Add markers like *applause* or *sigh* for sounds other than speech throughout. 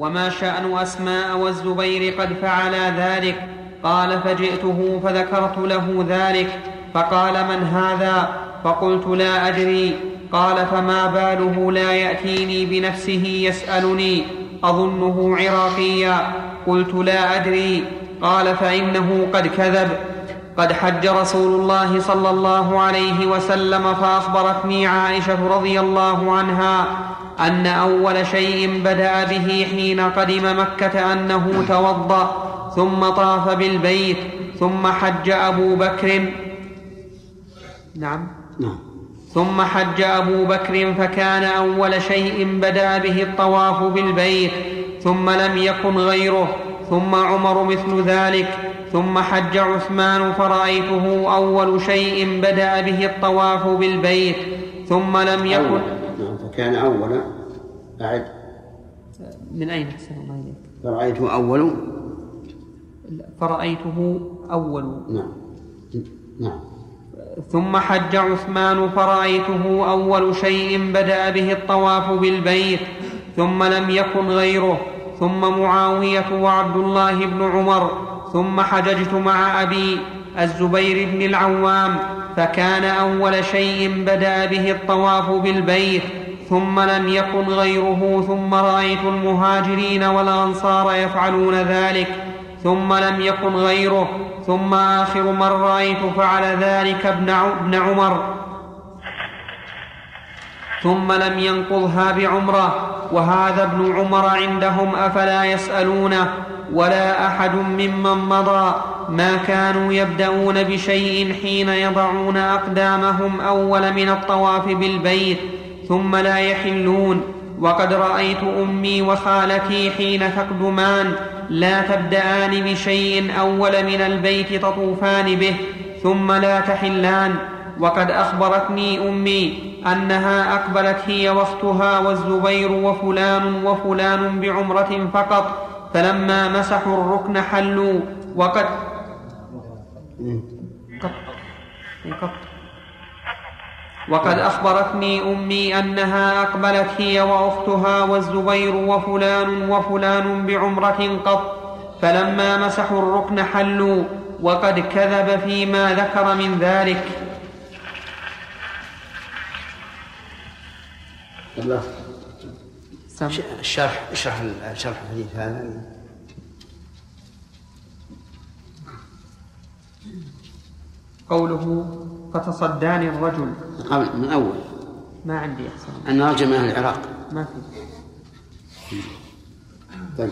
وما شان اسماء والزبير قد فعلا ذلك قال فجئته فذكرت له ذلك فقال من هذا فقلت لا ادري قال فما باله لا ياتيني بنفسه يسالني اظنه عراقيا قلت لا ادري قال فانه قد كذب قد حج رسول الله صلى الله عليه وسلم فاخبرتني عائشه رضي الله عنها أن أول شيء بدأ به حين قدم مكة أنه توضأ ثم طاف بالبيت ثم حج أبو بكر. نعم. نعم. ثم حج أبو بكر فكان أول شيء بدأ به الطواف بالبيت ثم لم يكن غيره ثم عمر مثل ذلك ثم حج عثمان فرأيته أول شيء بدأ به الطواف بالبيت ثم لم يكن أول. فكان أول أعد من أين أحسن الله إليك؟ فرأيته أول؟ فرأيته أول. نعم. نعم. ثم حج عثمان فرأيته أول شيء بدأ به الطواف بالبيت ثم لم يكن غيره ثم معاوية وعبد الله بن عمر ثم حججت مع أبي الزبير بن العوام فكان أول شيء بدأ به الطواف بالبيت. ثم لم يكن غيره ثم رأيت المهاجرين والأنصار يفعلون ذلك ثم لم يكن غيره ثم آخر من رأيت فعل ذلك ابن عمر. ثم لم ينقضها بعمرة وهذا ابن عمر عندهم أفلا يسألونه ولا أحد ممن مضى ما كانوا يبدأون بشيء حين يضعون أقدامهم أول من الطواف بالبيت. ثم لا يحلون. وقد رأيت أمي وخالتي حين تقدمان. لا تبدأان بشيء أول من البيت تطوفان به ثم لا تحلان. وقد أخبرتني أمي أنها أقبلت هي وأختها والزبير وفلان وفلان بعمرة فقط فلما مسحوا الركن حلوا. وقد قط. قط. وقد أخبرتني أمي أنها أقبلت هي وأختها والزبير وفلان وفلان بعمرة قط فلما مسحوا الركن حلوا وقد كذب فيما ذكر من ذلك. الله. الشرح اشرح شرح الحديث هذا. قوله فتصداني الرجل. قبل من أول. ما عندي أحسن. أن رجل من أهل العراق. ما في. طيب.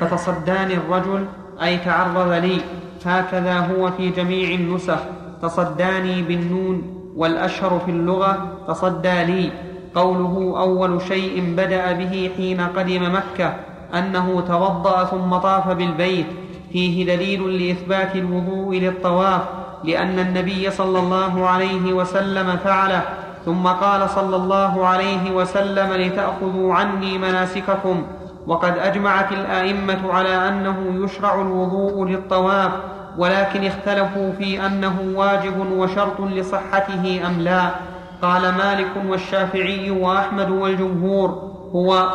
فتصداني الرجل أي تعرض لي هكذا هو في جميع النسخ. تصداني بالنون والأشهر في اللغة تصدى لي. قوله أول شيء بدأ به حين قدم مكة أنه توضأ ثم طاف بالبيت. فيه دليل لإثبات الوضوء للطواف. لأن النبي صلى الله عليه وسلم فعله ثم قال صلى الله عليه وسلم لتأخذوا عني مناسككم. وقد أجمعت الأئمة على أنه يشرع الوضوء للطواف ولكن اختلفوا في أنه واجب وشرط لصحته أم لا. قال مالك والشافعي وأحمد والجمهور هو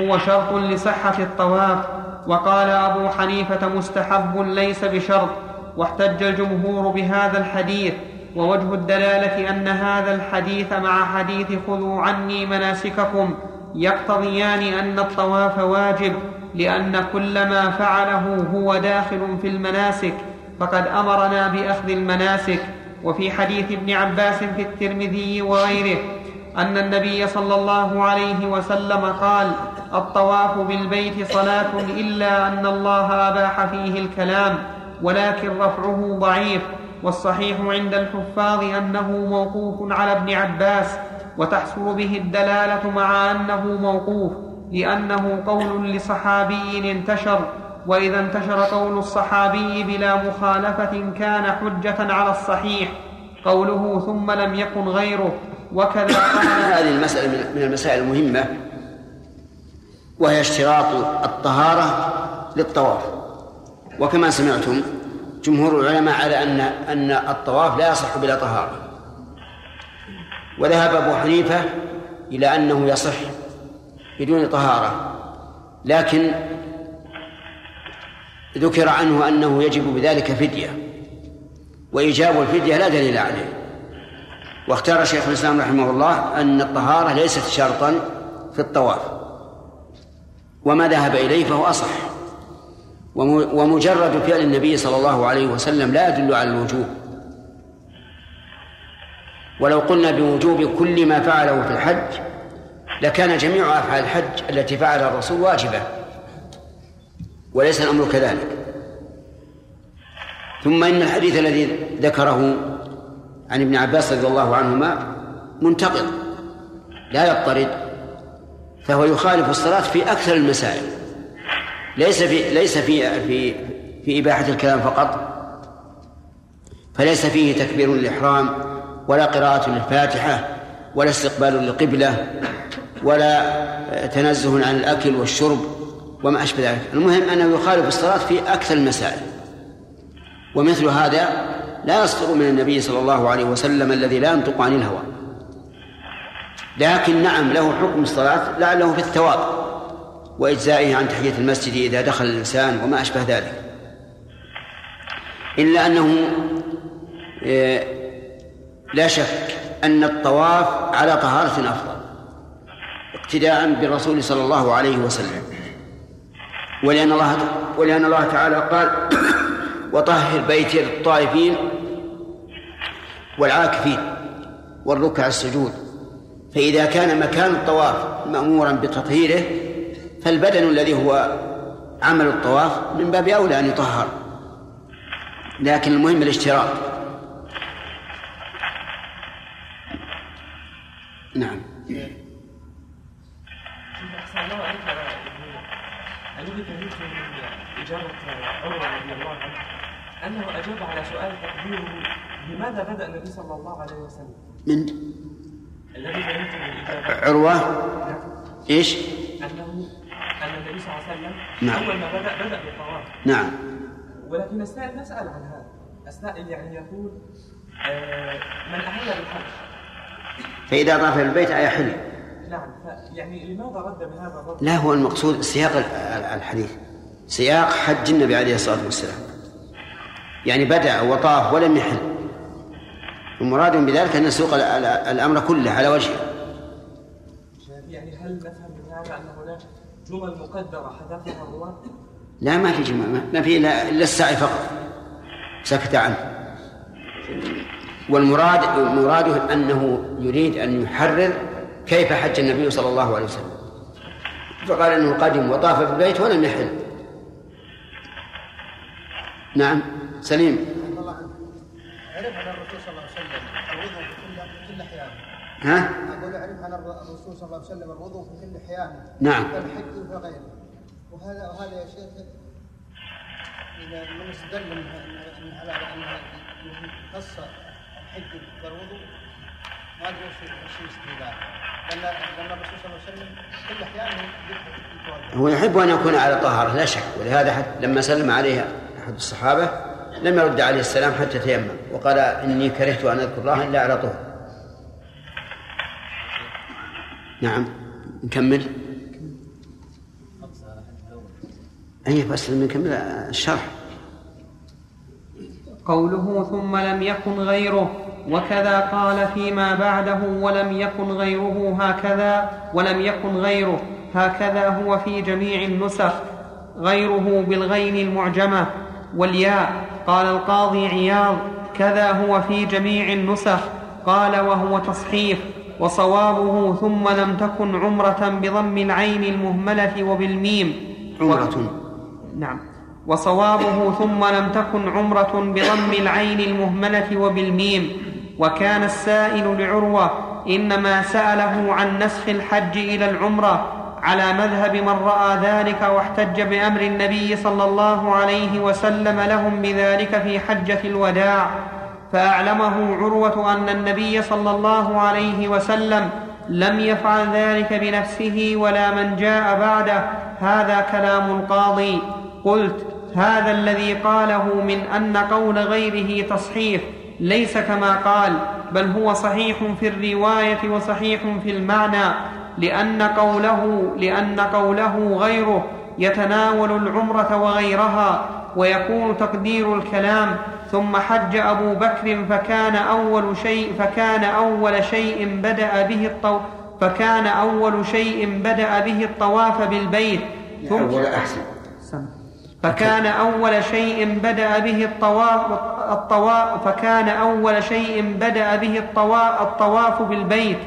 هو شرط لصحة الطواف. وقال أبو حنيفة مستحب ليس بشرط. واحتج الجمهور بهذا الحديث ووجه الدلالة أن هذا الحديث مع حديث خذوا عني مناسككم يقتضيان أن الطواف واجب لأن كل ما فعله هو داخل في المناسك فقد أمرنا بأخذ المناسك. وفي حديث ابن عباس في الترمذي وغيره أن النبي صلى الله عليه وسلم قال الطواف بالبيت صلاة إلا أن الله أباح فيه الكلام. ولكن رفعه ضعيف والصحيح عند الحفاظ أنه موقوف على ابن عباس وتحصل به الدلالة مع أنه موقوف لأنه قول لصحابي انتشر وإذا انتشر قول الصحابي بلا مخالفة كان حجة على الصحيح قوله ثم لم يكن غيره وكذا *coughs* هذه المسألة من المسائل المهمة وهي اشتراط الطهارة للطواف. وكما سمعتم جمهور العلماء على أن أن الطواف لا يصح بلا طهارة. وذهب أبو حنيفة إلى أنه يصح بدون طهارة. لكن ذكر عنه أنه يجب بذلك فدية. وإيجاب الفدية لا دليل عليه. واختار شيخ الإسلام رحمه الله أن الطهارة ليست شرطا في الطواف. وما ذهب إليه فهو أصح. ومجرد فعل النبي صلى الله عليه وسلم لا يدل على الوجوب. ولو قلنا بوجوب كل ما فعله في الحج لكان جميع أفعال الحج التي فعلها الرسول واجبة وليس الأمر كذلك. ثم إن الحديث الذي ذكره عن ابن عباس رضي الله عنهما منتقض لا يضطرد فهو يخالف الصلاة في أكثر المسائل. ليس في ليس في في في إباحة الكلام فقط فليس فيه تكبير الإحرام ولا قراءة للفاتحة ولا استقبال للقبلة ولا تنزه عن الأكل والشرب وما أشبه ذلك. المهم أنه يخالف الصلاة في أكثر المسائل ومثل هذا لا يصدر من النبي صلى الله عليه وسلم الذي لا ينطق عن الهوى. لكن نعم له حكم الصلاة لعله في الثواب. وإجزائه عن تحية المسجد إذا دخل الإنسان وما أشبه ذلك. إلا أنه آه، لا شك أن الطواف على طهارة أفضل اقتداء بالرسول صلى الله عليه وسلم. ولأن الله ولأن الله تعالى قال *coughs* وطهر بيتي للطائفين والعاكفين والركع السجود. فإذا كان مكان الطواف مأمورا بتطهيره فالبدن الذي هو عمل الطواف من باب أولى أن يطهر لكن المهم الاشتراط نعم إجابة عمر رضي الله عنه أنه أجاب على سؤال تقديره لماذا بدأ النبي صلى الله عليه وسلم؟ من؟ الذي بينت الإجابة عروة إيش؟ أنه أن النبي صلى الله عليه وسلم نعم. أول ما بدأ بدأ بالطواف. نعم. ولكن السائل نسأل عن هذا. السائل يعني يقول آه من أهل بالحج فإذا طاف البيت أيحل نعم يعني لماذا رد بهذا الرد؟ لا هو المقصود سياق الحديث. سياق حج النبي عليه الصلاة والسلام. يعني بدأ وطاف ولم يحل. المراد بذلك أن نسوق الأمر كله على وجهه. يعني هل نفهم من هذا أن هناك جمل مقدرة حذفها الرواة؟ لا ما في جمل ما في إلا السعي فقط. سكت عنه. والمراد مراده أنه يريد أن يحرر كيف حج النبي صلى الله عليه وسلم. فقال إنه قدم وطاف بالبيت ولم يحل. نعم سليم. عرف عن الرسول صلى الله عليه وسلم الوضوء في كل احيانه ها؟ أقول عرف عن الرسول صلى الله عليه وسلم الوضوء في كل احيانه نعم. كالحج وغيره وهذا وهذا يا شيخ إذا من استدل على انها خص الحج بالوضوء ما أدري وش الاستدلال. لأن الرسول صلى الله عليه وسلم كل احيانه هو يحب أن يكون على طهارة لا شك. ولهذا حتى لما سلم عليه أحد الصحابة لم يرد عليه السلام حتى تيمم. وقال إني كرهت أن أذكر الله إلا على طهر. نعم. نكمل؟ أي بس نكمل. الشرح. قوله ثم لم يكن غيره. وكذا قال فيما بعده ولم يكن غيره هكذا ولم يكن غيره هكذا هو في جميع النسخ. غيره بالغين المعجمة. والياء. قال القاضي عياض كذا هو في جميع النسخ. قال وهو تصحيح. وصوابه ثم لم تكن عمرة بضم العين المهملة وبالميم. عمرة. و... نعم. وصوابه ثم لم تكن عمرة بضم العين المهملة وبالميم. وكان السائل لعروة إنما سأله عن نسخ الحج إلى العمرة على مذهب من رأى ذلك واحتج بأمر النبي صلى الله عليه وسلم لهم بذلك في حجة الوداع. فأعلمه عروة أن النبي صلى الله عليه وسلم لم يفعل ذلك بنفسه ولا من جاء بعده. هذا كلام القاضي. قلت هذا الذي قاله من أن قول غيره تصحيح ليس كما قال بل هو صحيح في الرواية وصحيح في المعنى لأن قوله لأن قوله غيره يتناول العمرة وغيرها ويكون تقدير الكلام ثم حج أبو بكر فكان أول شيء فكان أول شيء بدأ به الطو فكان أول شيء بدأ به الطواف بالبيت. ثم أول أحسن فكان أول شيء بدأ به الطواف الطواف فكان أول شيء بدأ به الطواف, الطواف بالبيت.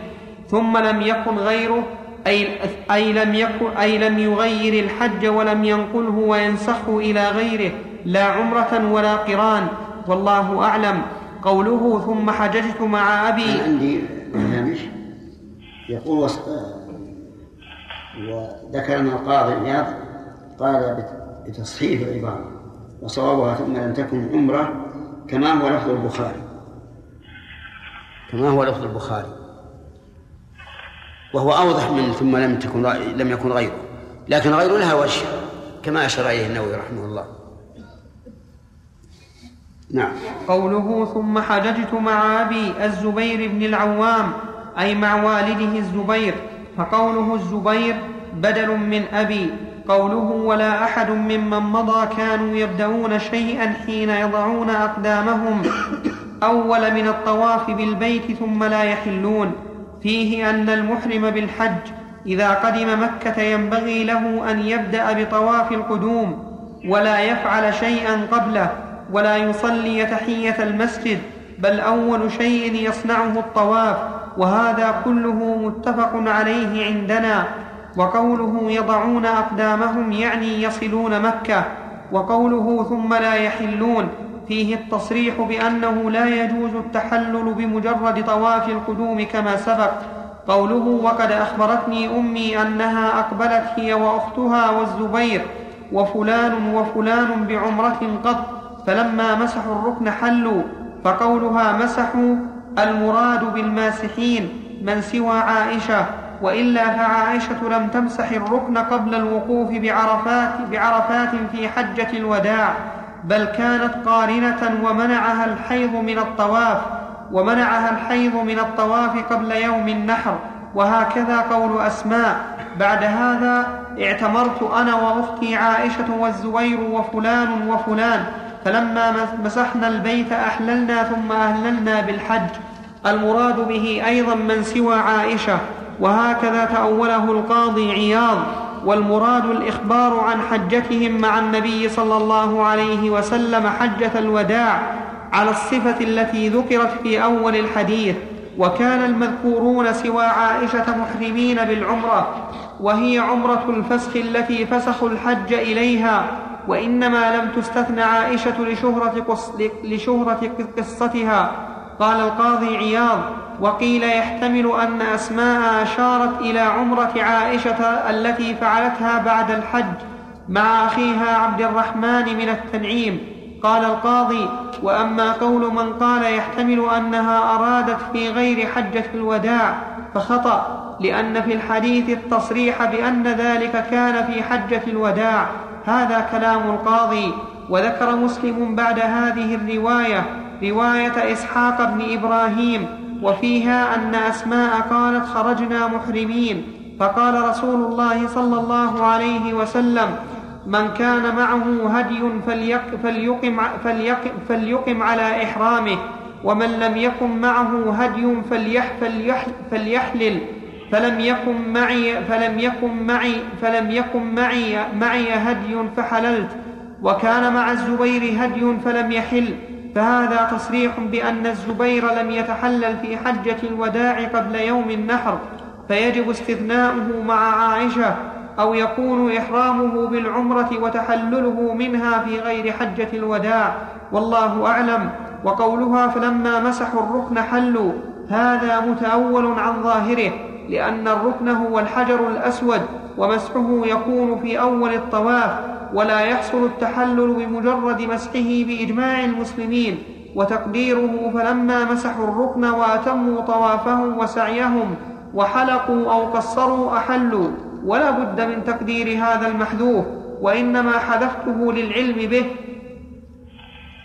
ثم لم يكن غيره أي, أي لم يكن أي لم يغير الحج ولم ينقله وينسخه إلى غيره. لا عمرة ولا قران. والله أعلم. قوله ثم حججت مع أبي. عندي يقول وذكر أن القاضي عياض قال بتصحيح العبارة وصوابها ثم لم تكن عمرة كما هو لفظ البخاري. كما هو لفظ البخاري. وهو أوضح من ثم لم تكن لم يكن غيره. لكن غيره لها وجه كما أشار إليه النووي رحمه الله. نعم. قوله ثم حججت مع أبي الزبير بن العوام أي مع والده الزبير فقوله الزبير بدل من أبي. قوله ولا أحد ممن مضى كانوا يبدأون شيئا حين يضعون أقدامهم. أول من الطواف بالبيت ثم لا يحلون. فيه أن المحرم بالحج إذا قدم مكة ينبغي له أن يبدأ بطواف القدوم ولا يفعل شيئا قبله. ولا يصلي تحية المسجد بل أول شيء يصنعه الطواف وهذا كله متفق عليه عندنا. وقوله يضعون أقدامهم يعني يصلون مكة وقوله ثم لا يحلون فيه التصريح بأنه لا يجوز التحلل بمجرد طواف القدوم كما سبق. قوله وقد أخبرتني أمي أنها أقبلت هي وأختها والزبير وفلان وفلان بعمرة قط. فلما مسحوا الركن حلوا فقولها مسحوا المراد بالماسحين من سوى عائشة وإلا فعائشة لم تمسح الركن قبل الوقوف بعرفات, بعرفات في حجة الوداع بل كانت قارنة ومنعها الحيض من الطواف ومنعها الحيض من الطواف قبل يوم النحر وهكذا قول أسماء. بعد هذا اعتمرت أنا وأختي عائشة والزبير وفلان وفلان فلما مسحنا البيت أحللنا ثم أهللنا بالحج. المراد به أيضا من سوى عائشة وهكذا تأوله القاضي عياض. والمراد الإخبار عن حجتهم مع النبي صلى الله عليه وسلم حجة الوداع على الصفة التي ذكرت في أول الحديث. وكان المذكورون سوى عائشة محرمين بالعمرة وهي عمرة الفسخ التي فسخوا الحج إليها. وإنما لم تستثن عائشة لشهرة, قص لشهرة قصتها. قال القاضي عياض وقيل يحتمل أن أسماء أشارت إلى عمرة عائشة التي فعلتها بعد الحج مع أخيها عبد الرحمن من التنعيم. قال القاضي وأما قول من قال يحتمل أنها أرادت في غير حجة الوداع فخطأ لأن في الحديث التصريح بأن ذلك كان في حجة الوداع. هذا كلام القاضي وذكر مسلم بعد هذه الرواية رواية إسحاق بن إبراهيم وفيها أن أسماء قالت خرجنا محرمين فقال رسول الله صلى الله عليه وسلم من كان معه هدي فليقم, فليقم, فليقم على إحرامه ومن لم يكن معه هدي فليح فليح فليحلل فلم يكن معي فلم يكن معي فلم يكن معي معي هدي فحللت. وكان مع الزبير هدي فلم يحل. فهذا تصريح بأن الزبير لم يتحلل في حجة الوداع قبل يوم النحر فيجب استثناؤه مع عائشة أو يكون إحرامه بالعمرة وتحلله منها في غير حجة الوداع. والله أعلم. وقولها فلما مسحوا الركن حلوا. هذا متأول عن ظاهره. لأن الركن هو الحجر الأسود ومسحه يكون في أول الطواف ولا يحصل التحلل بمجرد مسحه بإجماع المسلمين وتقديره فلما مسحوا الركن وأتموا طوافهم وسعيهم وحلقوا أو قصروا أحلوا ولا بد من تقدير هذا المحذوف وإنما حذفته للعلم به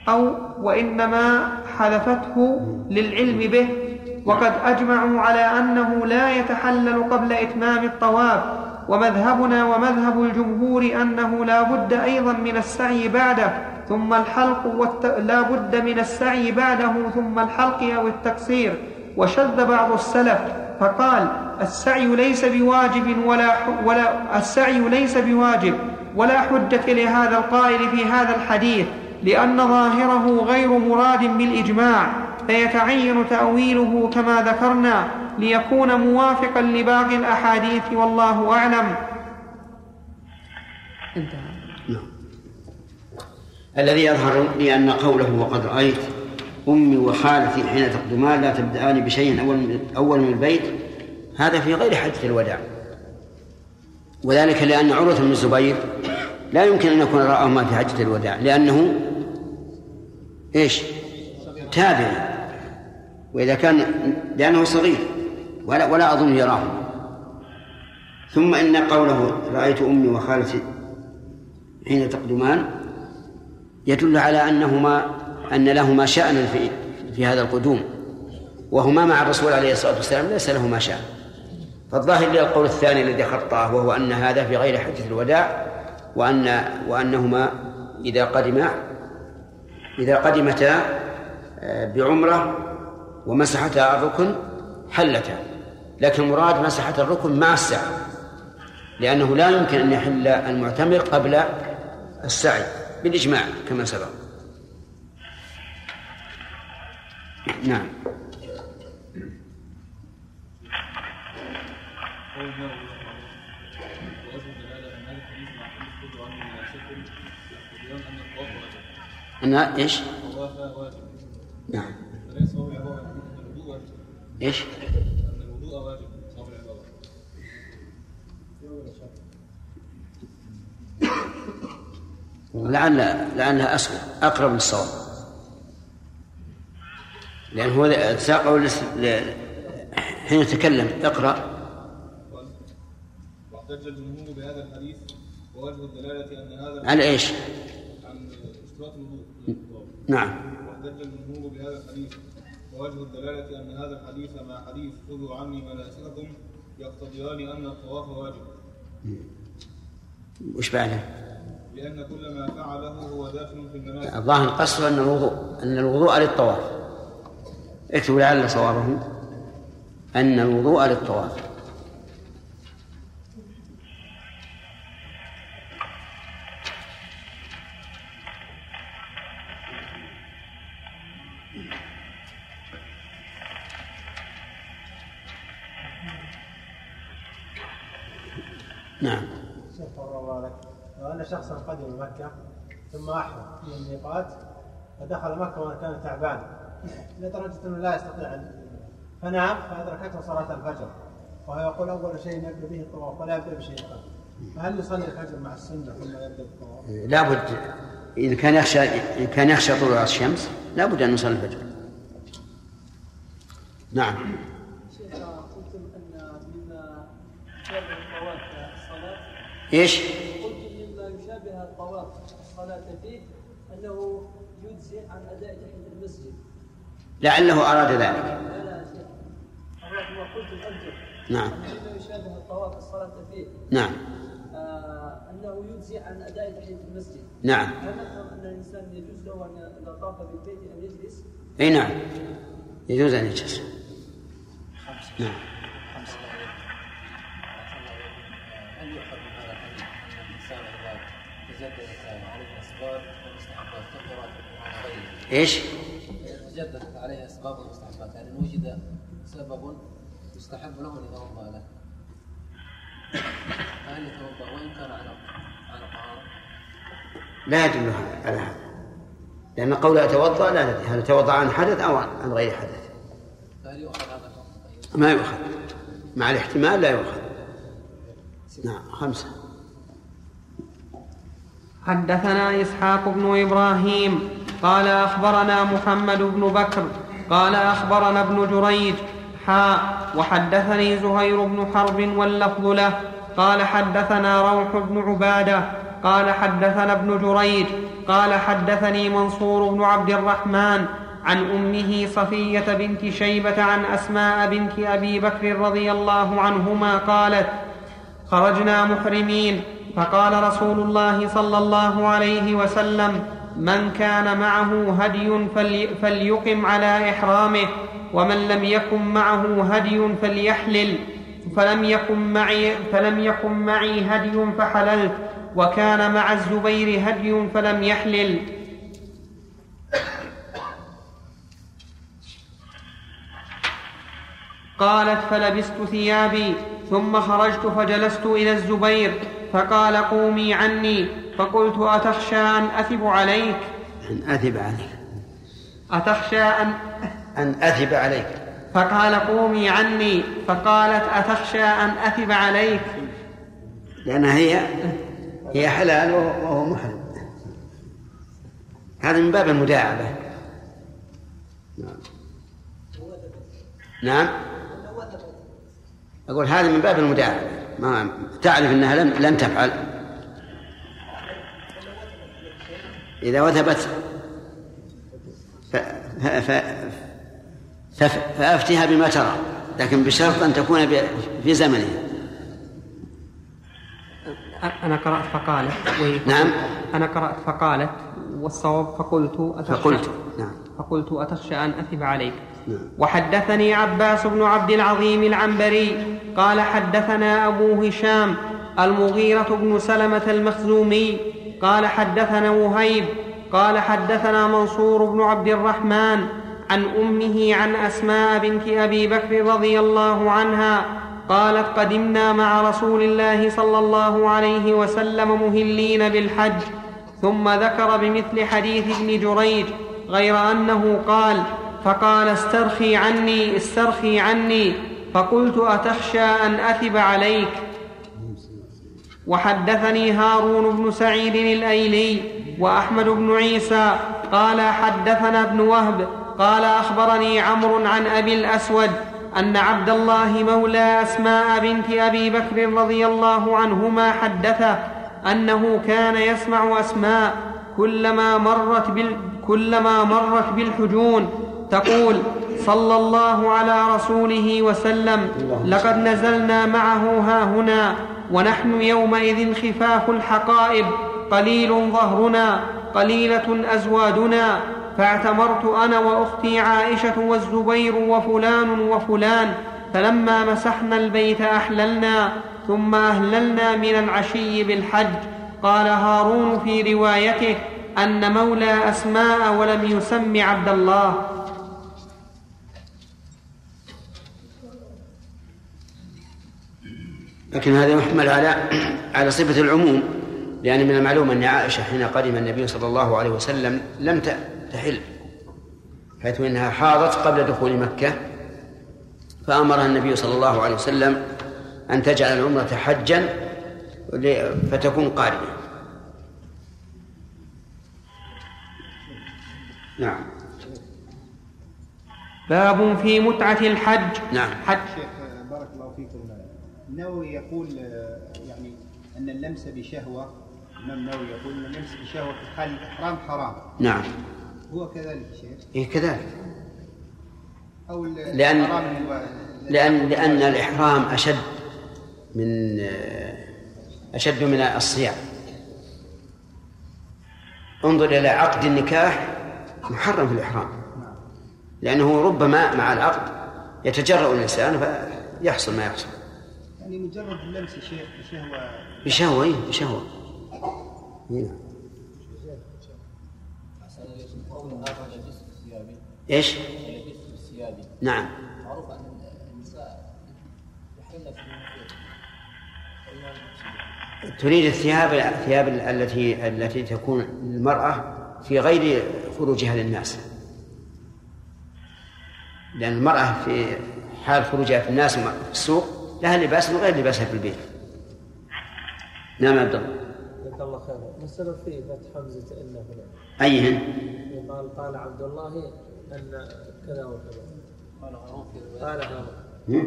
أو وإنما حذفته للعلم به. وقد أجمعوا على أنه لا يتحلل قبل إتمام الطواف ومذهبنا ومذهب الجمهور أنه لا بد أيضا من السعي بعده ثم الحلق والت... لا بد من السعي بعده ثم الحلق أو التقصير وشذ بعض السلف فقال السعي ليس بواجب ولا. ولا السعي ليس بواجب ولا حجة لهذا القائل في هذا الحديث لأن ظاهره غير مراد بالإجماع فيتعين تأويله كما ذكرنا ليكون موافقا لباقي الأحاديث والله أعلم. الذي يظهر لي أن قوله وقد رأيت أمي وخالتي حين تقدمان لا تبدأان بشيء أول أول من البيت هذا في غير حجة الوداع وذلك لأن عروة بن الزبير لا يمكن أن يكون رآهما في حجة الوداع لأنه إيش؟ تابع وإذا كان لأنه صغير ولا ولا أظن يراهم ثم إن قوله رأيت أمي وخالتي حين تقدمان يدل على أنهما أن لهما شأنا في في هذا القدوم. وهما مع الرسول عليه الصلاة والسلام ليس لهما شأن. فالظاهر لي القول الثاني الذي خطأه وهو أن هذا في غير حجة الوداع وأن وأنهما إذا قدما إذا قدمتا آه، ومسحتا الركن حلتا لكن المراد مسحة الركن مع السعي لأنه لا يمكن أن يحل المعتمر قبل السعي بالإجماع كما سبق. نعم. أن إيش؟ نعم. إيش؟ أن الوضوء واجب لعل لعلها أسهل أقرب للصواب. لأن هو ساقه حين يتكلم اقرأ. واحتج الجمهور بهذا الحديث ووجه الدلالة أن هذا على إيش؟ عن اشتراط الوضوء نعم. واحتج الجمهور بهذا الحديث. ووجه الدلالة أن هذا الحديث مع حديث خذوا عني مناسككم يقتضيان أن الطواف واجب. وش بعده؟ لأن كل ما فعله هو داخل في المناسك. الظاهر القصد أن الوضوء أن الوضوء للطواف. اكتب لعل صوابه أن الوضوء للطواف. شخصا قدم مكة ثم أحرم من الميقات فدخل مكة وكان كان تعبان لدرجة أنه لا يستطيع أن فنام فأدركته صلاة الفجر وهو يقول أول شيء يبدأ به الطواف ولا يبدأ بشيء اخر فهل يصلي الفجر مع السنة ثم يبدأ بالطواف؟ لابد إذا كان يخشى إذا كان يخشى طلوع الشمس لابد أن يصلي الفجر. نعم. إيش؟ قلت مما يشابه الصلاة فيه أنه يجزي عن أداء تحية المسجد. لعله أراد ذلك. لا لا أراد نعم. مما يشابه الطواف الصلاة فيه. نعم. آه أنه يجزي عن أداء تحية المسجد. نعم. هل نفهم أن الإنسان يجوز له أن إذا طاف بالبيت أن يجلس؟ أي نعم. يجوز أن يجلس. نعم. إيش؟ تجددت عليه أسباب ومستحبات يعني ان وجد سبب يستحب له ان يتوضا له. فهل يتوضأ؟ وإن كان على على طهارة؟ لا يدل على هذا. لأن قول أتوضأ لا ندري هل توضأ عن حدث أو عن غير حدث. فهل يؤخذ هذا؟ ما يؤخذ. مع الاحتمال لا يؤخذ. نعم خمسة. حدثنا إسحاق بن إبراهيم قال أخبرنا محمد بن بكر قال أخبرنا ابن جريج حاء وحدثني زهير بن حرب واللفظ له قال حدثنا روح بن عبادة قال حدثنا ابن جريج قال حدثني منصور بن عبد الرحمن عن أمه صفية بنت شيبة عن أسماء بنت أبي بكر رضي الله عنهما قالت خرجنا محرمين فقال رسول الله صلى الله عليه وسلم من كان معه هدي فلي فليقم على إحرامه ومن لم يكن معه هدي فليحلل فلم يكن معي فلم يكن معي هدي فحللت وكان مع الزبير هدي فلم يحلل. قالت فلبست ثيابي ثم خرجت فجلست إلى الزبير فقال قومي عني فقلت أتخشى أن أثب عليك؟ أن أثب عليك. أتخشى أن أن أثب عليك. فقال قومي عني فقالت أتخشى أن أثب عليك؟ لأنها هي هي حلال وهو وهو محرم. هذا من باب المداعبة. نعم. نعم. أقول هذا من باب المداعبة. ما تعرف أنها لم لن تفعل إذا وثبت ف... ف... ف... فأفتها بما ترى لكن بشرط أن تكون ب- في زمنها أنا قرأت فقالت نعم. أنا قرأت فقالت والصواب فقلت أتخشى فقلت نعم فقلت أتخشى أن أثب عليك نعم. وحدثني عباس بن عبد العظيم العنبري قال حدثنا أبو هشام المغيرة بن سلمة المخزومي قال حدثنا وهيب قال حدثنا منصور بن عبد الرحمن عن أمه عن أسماء بنت أبي بكر رضي الله عنها قالت قدمنا مع رسول الله صلى الله عليه وسلم مهلين بالحج ثم ذكر بمثل حديث ابن جريج غير أنه قال فقال استرخي عني استرخي عني فقلت أتخشى أن أثب عليك. وحدثني هارون بن سعيد الأيلي وأحمد بن عيسى. قال حدثنا ابن وهب. قال أخبرني عمرو عن أبي الأسود أن عبد الله مولى أسماء بنت أبي بكر رضي الله عنهما حدثه أنه كان يسمع أسماء كلما مرت بال كلما مرت بالحجون. تقول صلى الله على رسوله وسلم. لقد نزلنا معه ها هنا ونحن يومئذ خفاف الحقائب. قليل ظهرنا قليلة أزوادنا. فاعتمرت أنا وأختي عائشة والزبير وفلان وفلان. فلما مسحنا البيت أحللنا ثم أهللنا من العشي بالحج. قال هارون في روايته أن مولى أسماء ولم يسم عبد الله. لكن هذا يحمل على على صفة العموم لأن من المعلوم أن عائشة حين قدم النبي صلى الله عليه وسلم لم تحل حيث إنها حاضت قبل دخول مكة فأمرها النبي صلى الله عليه وسلم أن تجعل العمرة حجا فتكون قارنة نعم. باب في متعة الحج. نعم. حج شيخ بارك الله فيكم النووي يقول آه، يعني أن اللمس بشهوة. الإمام النووي يقول أن اللمس بشهوة في حال الإحرام حرام. نعم. هو كذلك شيخ؟ إيه كذلك. أو ال- لأن- الو- لأن لأن الإحرام أشد من أشد من الصيام. انظر إلى عقد النكاح محرم في الإحرام. لأنه ربما مع العقد يتجرأ الإنسان فيحصل ما يحصل. يعني مجرد اللمس شيخ بشهوة إيه بشهوة ثيابي إيش؟ لبست ثيابي نعم معروف أن النساء يحلن تريد الثياب الثياب التي التي تكون للمرأة في غير خروجها للناس. لأن المرأة في حال خروجها في الناس في السوق لها لباس غير لباسها في البيت. نعم عبد الله. جزاك الله خيرا. ما السبب في فتح حمزة إن هنا؟ أيهن؟ قال قال عبد الله أن كذا وكذا. قال هارون في روايته. قال هم؟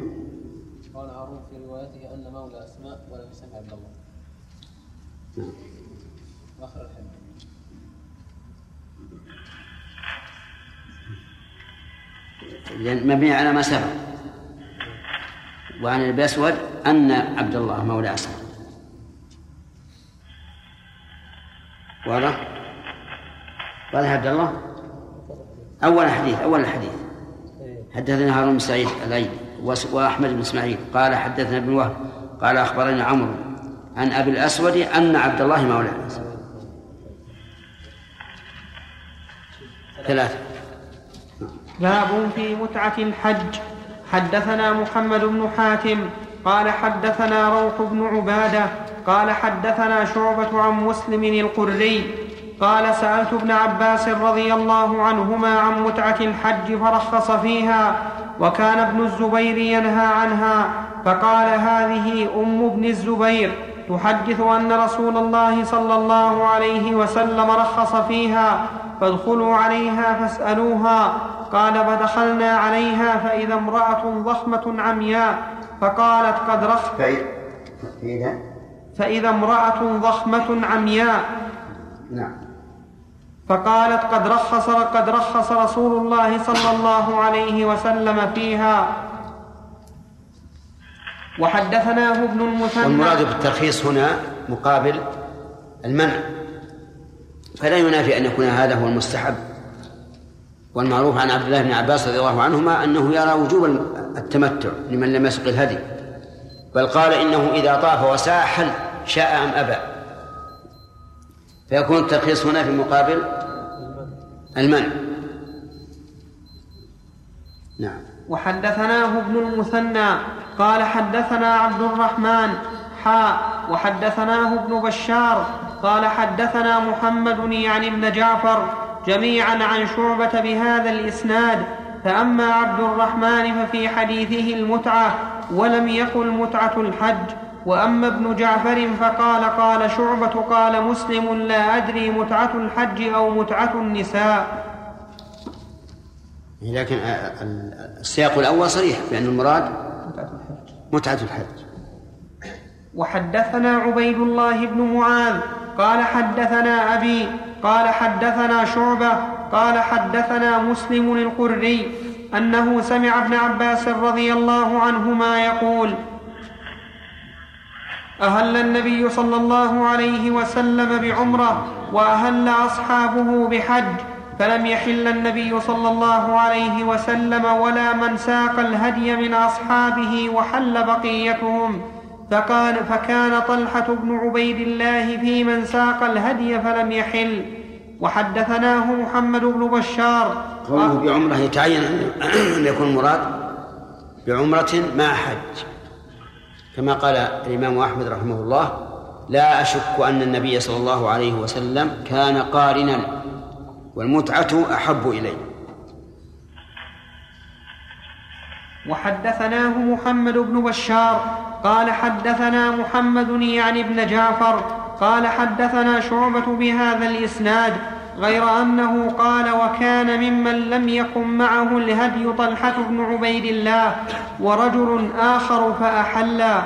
قال هارون في روايته أن مولى أسماء ولم يسمع عبد الله. آخر الحديث. لأن مبني على ما سبق. وعن الأسود أن عبد الله مولى أسد. واضح؟ واضح عبد الله؟ أول حديث أول الحديث حدثنا هارون بن سعيد الأيلي وأحمد بن إسماعيل. قال حدثنا ابن وهب. قال أخبرني عمرو عن أبي الأسود أن عبد الله مولى ثلاثة. باب في متعة الحج. حدثنا محمد بن حاتم قال حدثنا روح بن عبادة قال حدثنا شعبة عن مسلم القري قال سألت ابن عباس رضي الله عنهما عن متعة الحج فرخص فيها وكان ابن الزبير ينهى عنها فقال هذه أم ابن الزبير تحدث أن رسول الله صلى الله عليه وسلم رخص فيها فادخلوا عليها فاسألوها قال فدخلنا عليها فإذا امرأة ضخمة عمياء فقالت قد رخ فإذا فإذا؟ امرأة ضخمة عمياء. نعم. فقالت قد رخص قد رخص رسول الله صلى الله عليه وسلم فيها. وحدثناه ابن المثنى والمراد بالترخيص هنا مقابل المنع. فلا ينافي أن يكون هذا هو المستحب. والمعروف عن عبد الله بن عباس رضي الله عنهما أنه يرى وجوب التمتع لمن لم يسق الهدي بل قال إنه إذا طاف وسعى حل شاء أم أبى. فيكون الترخيص هنا في مقابل المنع. نعم. وحدثناه ابن المثنى قال حدثنا عبد الرحمن حاء وحدثناه ابن بشار قال حدثنا محمد يعني ابن جعفر جميعا عن شعبة بهذا الإسناد. فأما عبد الرحمن ففي حديثه المتعة ولم يقل متعة الحج. وأما ابن جعفر فقال قال شعبة قال مسلم لا أدري متعة الحج أو متعة النساء. لكن السياق الأول صريح بأن المراد متعة الحج. وحدثنا عبيد الله بن معاذ قال حدثنا أبي قال حدثنا شعبة قال حدثنا مسلم القري أنه سمع ابن عباس رضي الله عنهما يقول أهل النبي صلى الله عليه وسلم بعمرة وأهل أصحابه بحج فلم يحل النبي صلى الله عليه وسلم ولا من ساق الهدي من أصحابه وحل بقيتهم. فقال فكان طلحة بن عبيد الله في من ساق الهدي فلم يحل. وحدثناه محمد بن بشار. قوله بعمرة يتعين أن يكون المراد بعمرة مع حج. كما قال الإمام أحمد رحمه الله لا أشك أن النبي صلى الله عليه وسلم كان قارنا والمتعة أحب إليه. وحدثناه محمد بن بشار. قال حدثنا محمد يعني ابن جعفر قال حدثنا شعبة بهذا الإسناد غير أنه قال وكان ممن لم يكن معه الهدي طلحة بن عبيد الله ورجل آخر فأحلا.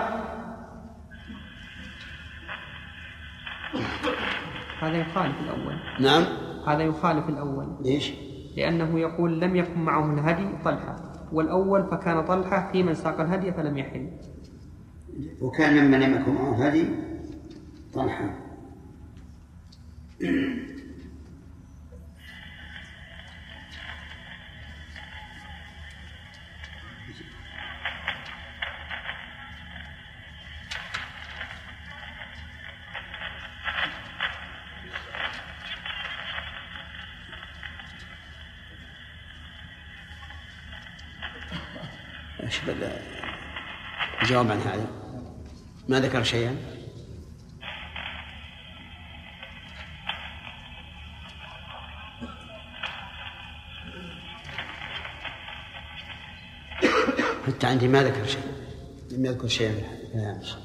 هذا يخالف الأول. نعم. هذا يخالف الأول. ليش؟ لأنه يقول لم يكن معه الهدي طلحة والأول فكان طلحة في من ساق الهدي فلم يحل. وكان ممن يكن معه الهدي طلحة. إيش الجواب عن هذا. ما ذكر شيئا؟ حتى عندي ما ذكر شيء لم يذكر شيئا. الهامش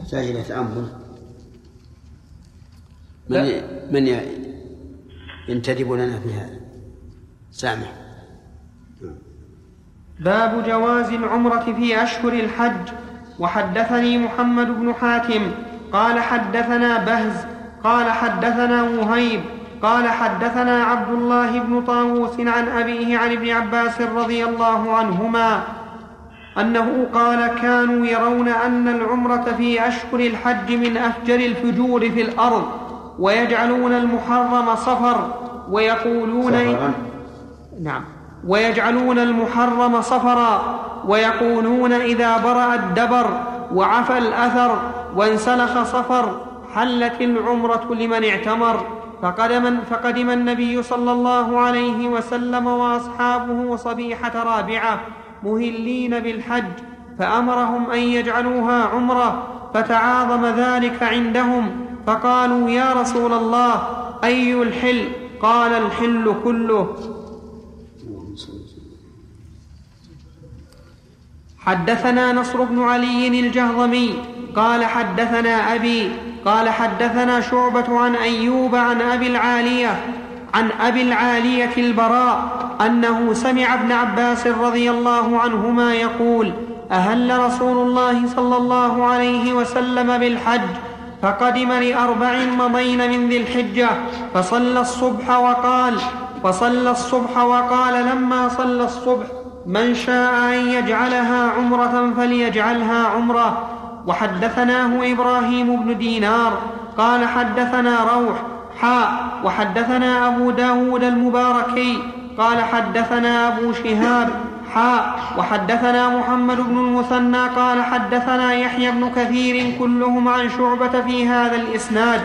يحتاج إلى تامل من من ينتدب لنا في هذا؟ سامح. باب جواز العمرة في أشهر الحج. وحدثني محمد بن حاتم قال حدثنا بهز. قال حدثنا وهيب. قال حدثنا عبد الله بن طاووس عن أبيه عن ابن عباس رضي الله عنهما أنه قال كانوا يرون أن العمرة في أشهر الحج من أفجر الفجور في الأرض ويجعلون المحرم صفر ويقولون صفرا. نعم. ويجعلون المحرم صفرا ويقولون إذا برأ الدبر وعفى الأثر وانسلخ صفر حلت العمرة لمن اعتمر. فقدم, فقدم النبي صلى الله عليه وسلم وأصحابه صبيحة رابعة مهلين بالحج فأمرهم أن يجعلوها عمرة فتعاظم ذلك عندهم فقالوا يا رسول الله أي الحل؟ قال الحل كله حدثنا نصر بن علي الجهضمي قال حدثنا أبي قال حدثنا شعبة عن أيوب عن أبي العالية عن أبي العالية البراء أنه سمع ابن عباس رضي الله عنهما يقول أهل رسول الله صلى الله عليه وسلم بالحج فقدم لأربع مضين من ذي الحجة فصلى الصبح وقال فصلى الصبح وقال لما صلى الصبح من شاء أن يجعلها عمرة فليجعلها عمرة. وحدثناه إبراهيم بن دينار قال حدثنا روح حاء وحدثنا أبو داود المباركي قال حدثنا أبو شهاب حاء وحدثنا محمد بن المثنى قال حدثنا يحيى بن كثير كلهم عن شعبة في هذا الإسناد.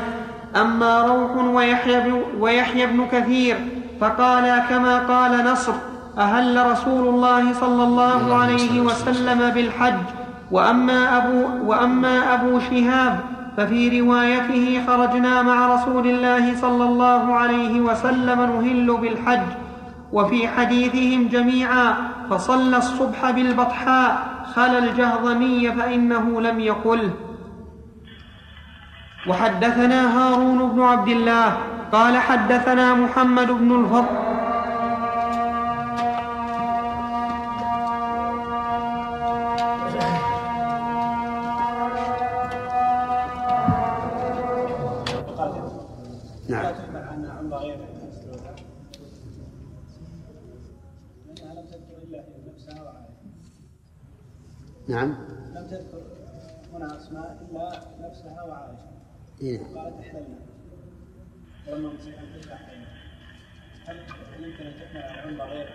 أما روح ويحيى بن, ويحيى بن كثير فقالا كما قال نصر أهل رسول الله صلى الله عليه وسلم. بالحج. وأما أبو, وأما أبو شهاب ففي روايته خرجنا مع رسول الله صلى الله عليه وسلم نهل بالحج. وفي حديثهم جميعا فصلى الصبح بالبطحاء خلا الجهضمي فإنه لم يقله وحدثنا هارون بن عبد الله قال حدثنا محمد بن الفضل نعم. لم تذكر هنا أسماء إلا نفسها وعائشة. إيه. قالت إحللنا. ولما مسيح الفتح هل يمكن أن تحمل على عمره غير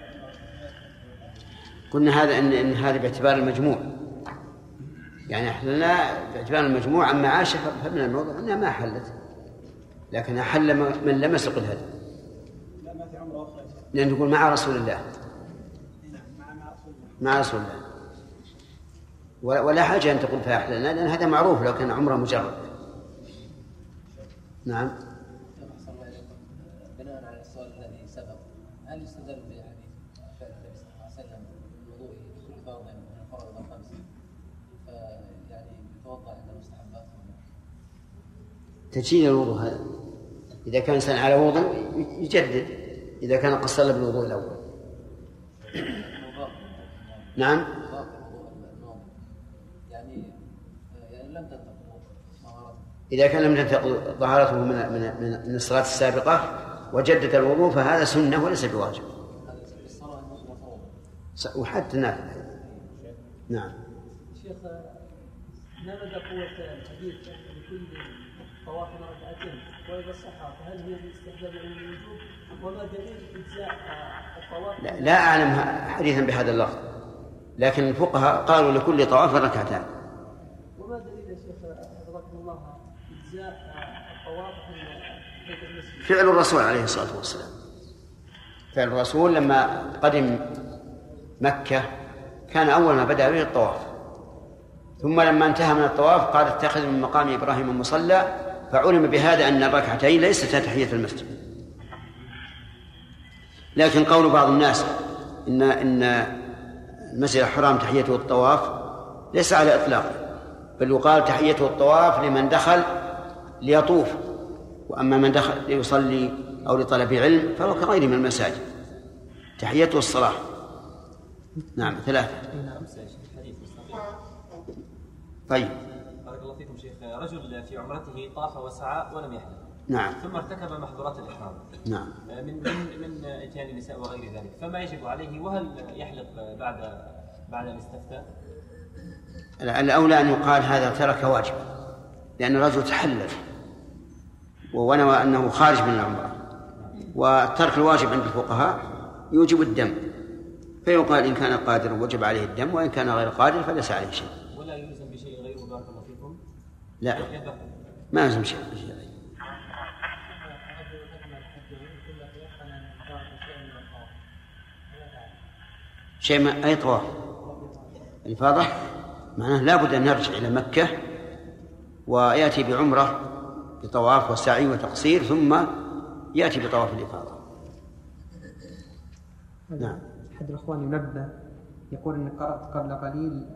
قلنا هذا ان إن هذا باعتبار المجموع. يعني احلنا باعتبار المجموع أما عائشة فمن الموضوع أنها ما حلت. لكن أحل من لم يسق الهدي. لا ما في عمره أخرى. لأن رسول الله. مع مع رسول الله. مع رسول الله. ولا حاجة أن تقول فيها احللنا لأن هذا معروف لو كان عمره مجرد. نعم. بناء على السؤال الذي سبق هل يستدل بحديث فعل النبي صلى الله عليه وسلم لكل فرض من الفرض الخمس؟ فيعني يتوضأ عند مستحبات تجديد الوضوء هذا. إذا كان إنسان على وضوء يجدد. إذا كان قد صلى بالوضوء الأول. نعم النوم يعني يعني لم تنتقض طهارته إذا كان لم تنتقض طهارته من من من الصلاة السابقة وجدد الوضوء فهذا سنة وليس بواجب. وحتى نافلة نعم. شيخ ما مدى قوة الحديث لكل طواف ركعتين وإذا صح فهل هي باستحباب الوجوب وما دليل إجزاء الطواف؟ لا, لا أعلم حديثا بهذا اللفظ. لكن الفقهاء قالوا لكل طواف ركعتان. وما دليل يا شيخ حفظكم الله فعل الرسول عليه الصلاة والسلام. فعل الرسول لما قدم مكة كان أول ما بدأ به الطواف. ثم لما انتهى من الطواف قال اتخذ من مقام إبراهيم مصلى فعلم بهذا أن الركعتين ليست تحية المسجد. لكن قول بعض الناس إن إن المسجد الحرام تحيته الطواف ليس على إطلاقه بل يقال تحيته الطواف لمن دخل ليطوف. وأما من دخل ليصلي أو لطلب علم فهو كغيره من المساجد. تحيته الصلاة نعم ثلاثة. طيب. بارك الله فيكم شيخ. رجل في عمرته طاف وسعى ولم يحلم نعم. ثم ارتكب محظورات الإحرام. نعم. من من من إتيان النساء وغير ذلك. فما يجب عليه؟ وهل يحلق بعد بعد ان استفتى؟ الأولى أن يقال هذا ترك واجب لأن الرجل تحلل. ونوى أنه خارج من العمرة وترك الواجب عند الفقهاء يوجب الدم. فيقال إن كان قادرا وجب عليه الدم وإن كان غير قادر فليس عليه شيء. ولا يلزم بشيء غيره بارك الله فيكم؟ لا. ما يلزم شيء شيء ما أي طواف؟ الإفاضة؟ معناه لابد أن نرجع إلى مكة ويأتي بعمرة بطواف وسعي وتقصير ثم يأتي بطواف الإفاضة. نعم. أحد الإخوان ينبه يقول إني قرأت قبل قليل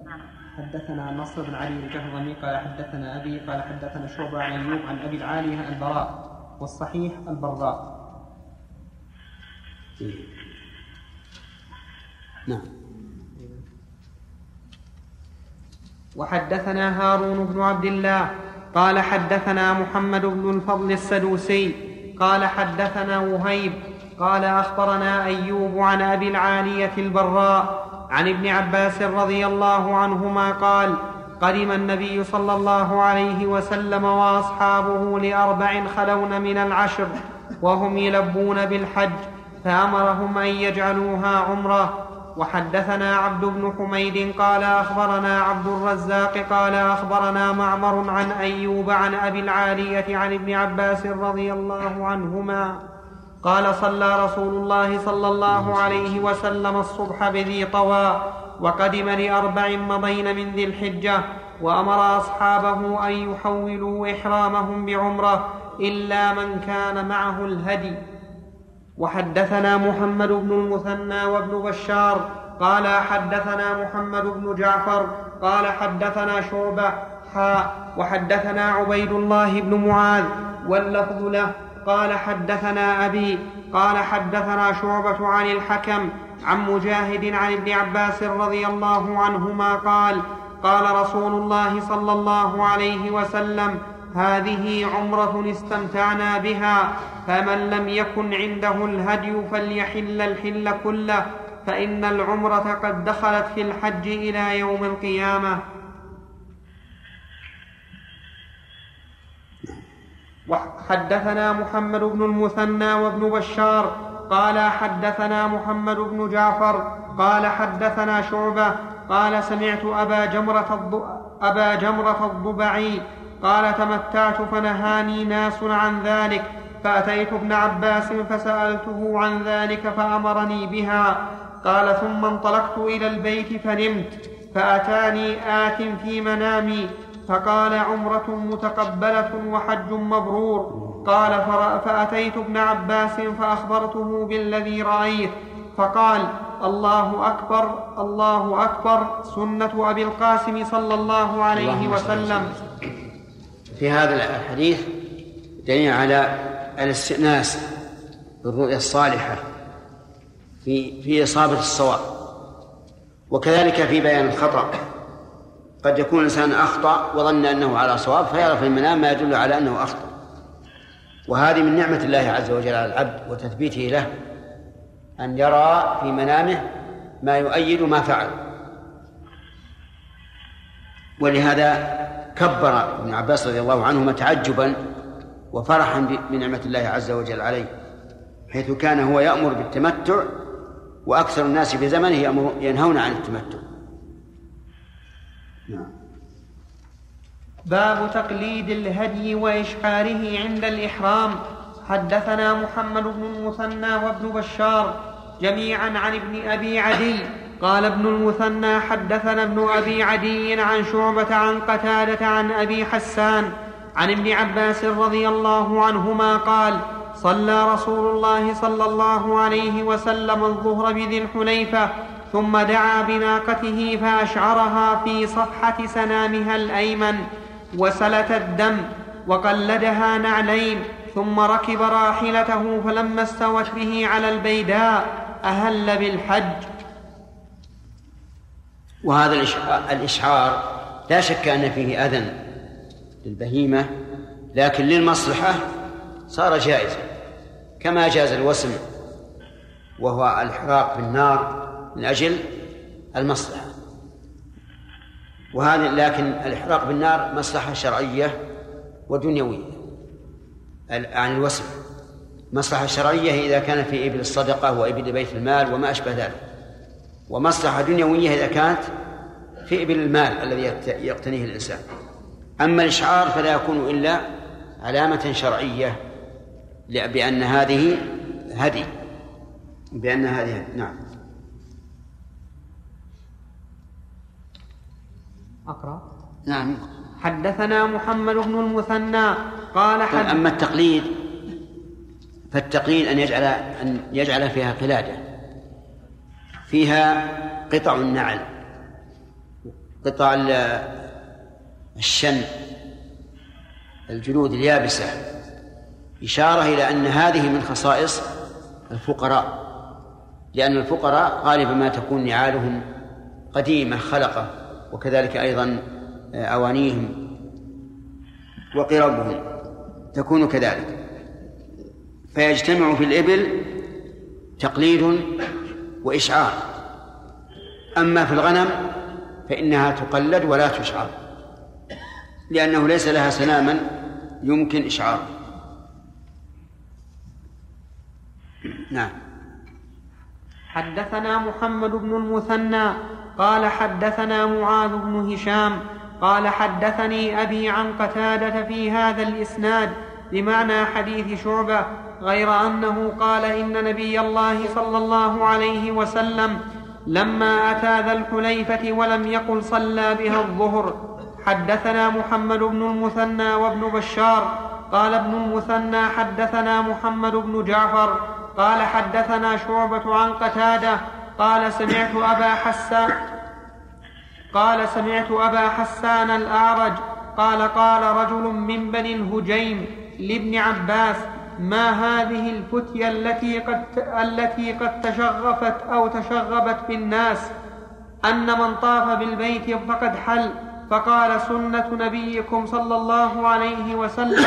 حدثنا نصر بن علي الجهضمي قال حدثنا أبي قال حدثنا شعبة عن أيوب عن أبي العالية البراء والصحيح البراء نعم. وحدثنا هارون بن عبد الله قال حدثنا محمد بن الفضل السدوسي قال حدثنا وهيب قال أخبرنا أيوب عن أبي العالية البراء عن ابن عباس رضي الله عنهما قال قدم النبي صلى الله عليه وسلم وأصحابه لأربع خلون من العشر وهم يلبون بالحج فأمرهم أن يجعلوها عمرة وحدثنا عبد بن حميد قال أخبرنا عبد الرزاق قال أخبرنا معمر عن أيوب عن أبي العالية عن ابن عباس رضي الله عنهما قال صلى رسول الله صلى الله عليه وسلم الصبح بذي طوى وقدم لأربع مضين من ذي الحجة وأمر أصحابه أن يحولوا إحرامهم بعمرة إلا من كان معه الهدي وحدثنا محمد بن المثنى وابن بشار قال حدثنا محمد بن جعفر قال حدثنا شعبة حاء وحدثنا عبيد الله بن معاذ واللفظ له. قال حدثنا أبي قال حدثنا شعبة عن الحكم عن مجاهد عن ابن عباس رضي الله عنهما قال قال رسول الله صلى الله عليه وسلم هذه عمرة استمتعنا بها فمن لم يكن عنده الهدي فليحل الحل كله فإن العمرة قد دخلت في الحج إلى يوم القيامة. وحدثنا محمد بن المثنى وابن بشار قال حدثنا محمد بن جعفر قال حدثنا شعبة قال سمعت أبا جمرة, أبا جمرة الضبعي قال تمتعت فنهاني ناس عن ذلك فأتيت ابن عباس فسألته عن ذلك فأمرني بها. قال ثم انطلقت إلى البيت فنمت فأتاني آت في منامي فقال عمرة متقبلة وحج مبرور. قال فأتيت ابن عباس فأخبرته بالذي رأيت فقال الله أكبر الله أكبر سنة أبي القاسم صلى الله عليه وسلم. في هذا الحديث دليل على الاستئناس بالرؤيا الصالحة في في إصابة الصواب. وكذلك في بيان الخطأ. قد يكون الإنسان أخطأ وظن أنه على صواب فيرى في المنام ما يدل على أنه أخطأ. وهذه من نعمة الله عز وجل على العبد وتثبيته له أن يرى في منامه ما يؤيد ما فعل. ولهذا كبر ابن عباس رضي الله عنهما تعجبا وفرحا بنعمة الله عز وجل عليه حيث كان هو يأمر بالتمتع وأكثر الناس في زمنه ينهون عن التمتع. نعم. باب تقليد الهدي وإشعاره عند الإحرام. حدثنا محمد بن المثنى وابن بشار جميعا عن ابن أبي عدي قال ابن المثنى حدثنا ابن أبي عدي عن شعبة عن قتادة عن أبي حسان عن ابن عباس رضي الله عنهما قال صلى رسول الله صلى الله عليه وسلم الظهر بذي الحليفه ثم دعا بناقته فأشعرها في صفحة سنامها الأيمن وسلت الدم وقلدها نعلين ثم ركب راحلته فلما استوت به على البيداء أهل بالحج. وهذا الإشعار لا شك أن فيه أذى للبهيمة لكن للمصلحة صار جائزا كما جاز الوسم وهو الحراق بالنار من أجل المصلحة. وهذا لكن الإحراق بالنار مصلحة شرعية ودنيوية. عن الوسم. مصلحة شرعية إذا كان في إبل الصدقة وإبل بيت المال وما أشبه ذلك. ومصلحة دنيوية إذا كانت في إبل المال الذي يقتنيه الإنسان. أما الإشعار فلا يكون إلا علامة شرعية بأن هذه هدي. بأن هذه هدي نعم. أقرأ. نعم. حدثنا محمد بن المثنى قال حد أما التقليد فالتقليد أن يجعل أن يجعل فيها قلادة. فيها قطع النعل قطع الشن الجلود اليابسة إشارة إلى أن هذه من خصائص الفقراء لأن الفقراء غالبا ما تكون نعالهم قديمة خلقة وكذلك أيضا أوانيهم وقربهم تكون كذلك. فيجتمع في الإبل تقليد وإشعار. أما في الغنم فإنها تقلد ولا تشعر لأنه ليس لها سلاما يمكن إشعاره. نعم. حدثنا محمد بن المثنى قال حدثنا معاذ بن هشام قال حدثني أبي عن قتادة في هذا الإسناد بمعنى حديث شعبة غير أنه قال إن نبي الله صلى الله عليه وسلم لما أتى ذا الحليفة ولم يقل صلى بها الظهر حدثنا محمد بن المثنى وابن بشار قال ابن المثنى حدثنا محمد بن جعفر قال حدثنا شعبة عن قتادة قال سمعت أبا حسان قال سمعت أبا حسان الأعرج قال قال رجل من بني الهجيم لابن عباس ما هذه الفتية التي قد التي قد تشغفت أو تشغبت بالناس أن من طاف بالبيت فقد حل. فقال سنة نبيكم صلى الله عليه وسلم